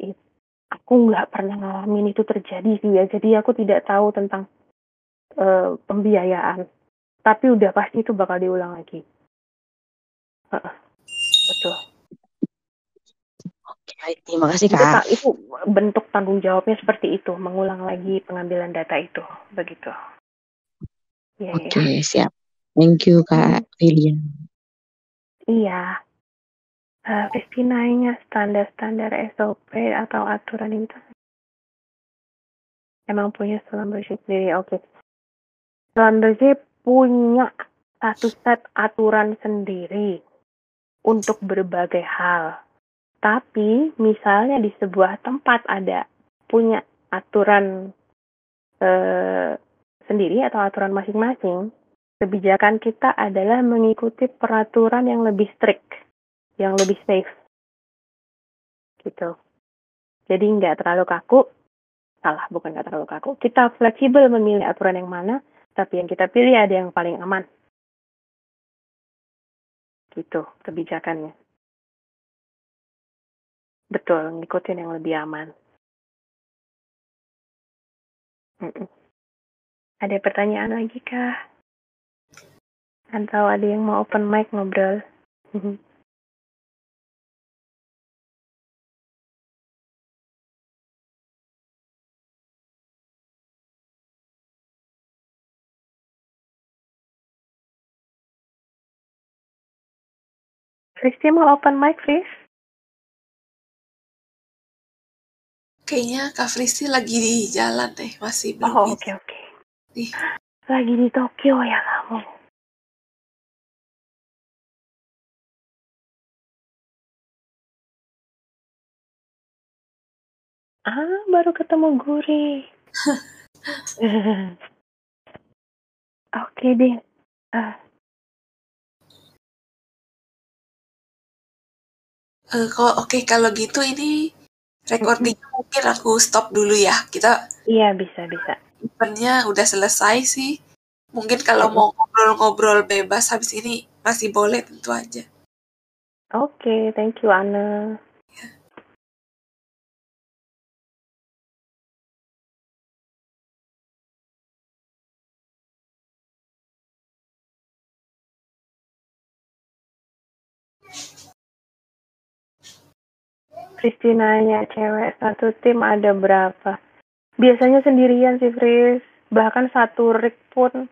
it- aku nggak pernah ngalamin itu terjadi sih ya. Jadi aku tidak tahu tentang eh, pembiayaan. Tapi udah pasti itu bakal diulang lagi. Heeh, betul. Oke. Terima kasih Itu, kak. ta- itu bentuk tanggung jawabnya seperti itu, mengulang lagi pengambilan data itu, begitu. Iya, iya. Oke, siap. Thank you kak William. Iya. Nanya standar-standar SOP atau aturan itu emang punya Schlumberger sendiri. Oke. Schlumberger punya satu set aturan sendiri untuk berbagai hal. Tapi misalnya di sebuah tempat ada punya aturan eh, sendiri atau aturan masing-masing, kebijakan kita adalah mengikuti peraturan yang lebih strict, yang lebih safe. Gitu. Jadi nggak terlalu kaku, salah bukan nggak terlalu kaku. Kita fleksibel memilih aturan yang mana, tapi yang kita pilih ada yang paling aman. Gitu kebijakannya. Betul, ngikutin yang lebih aman. Mm-mm. Ada pertanyaan lagi kah? Atau ada yang mau open mic ngobrol? (laughs) Kristi mau open mic, Fris? Kayaknya Kak Fristi lagi di jalan deh, masih belum Oh, oke, oke. Ih. Lagi di Tokyo ya kamu? Ah, baru ketemu Guri. (laughs) (laughs) Oke deh. Ah, Eh, kalau oke kalau gitu ini recordingnya mungkin aku stop dulu ya. Kita iya bisa bisa. eventnya udah selesai sih. Mungkin kalau mau ngobrol-ngobrol bebas habis ini masih boleh tentu aja. Oke, thank you Anna. Kristinanya cewek satu tim ada berapa? Biasanya sendirian sih Fris. Bahkan satu rig pun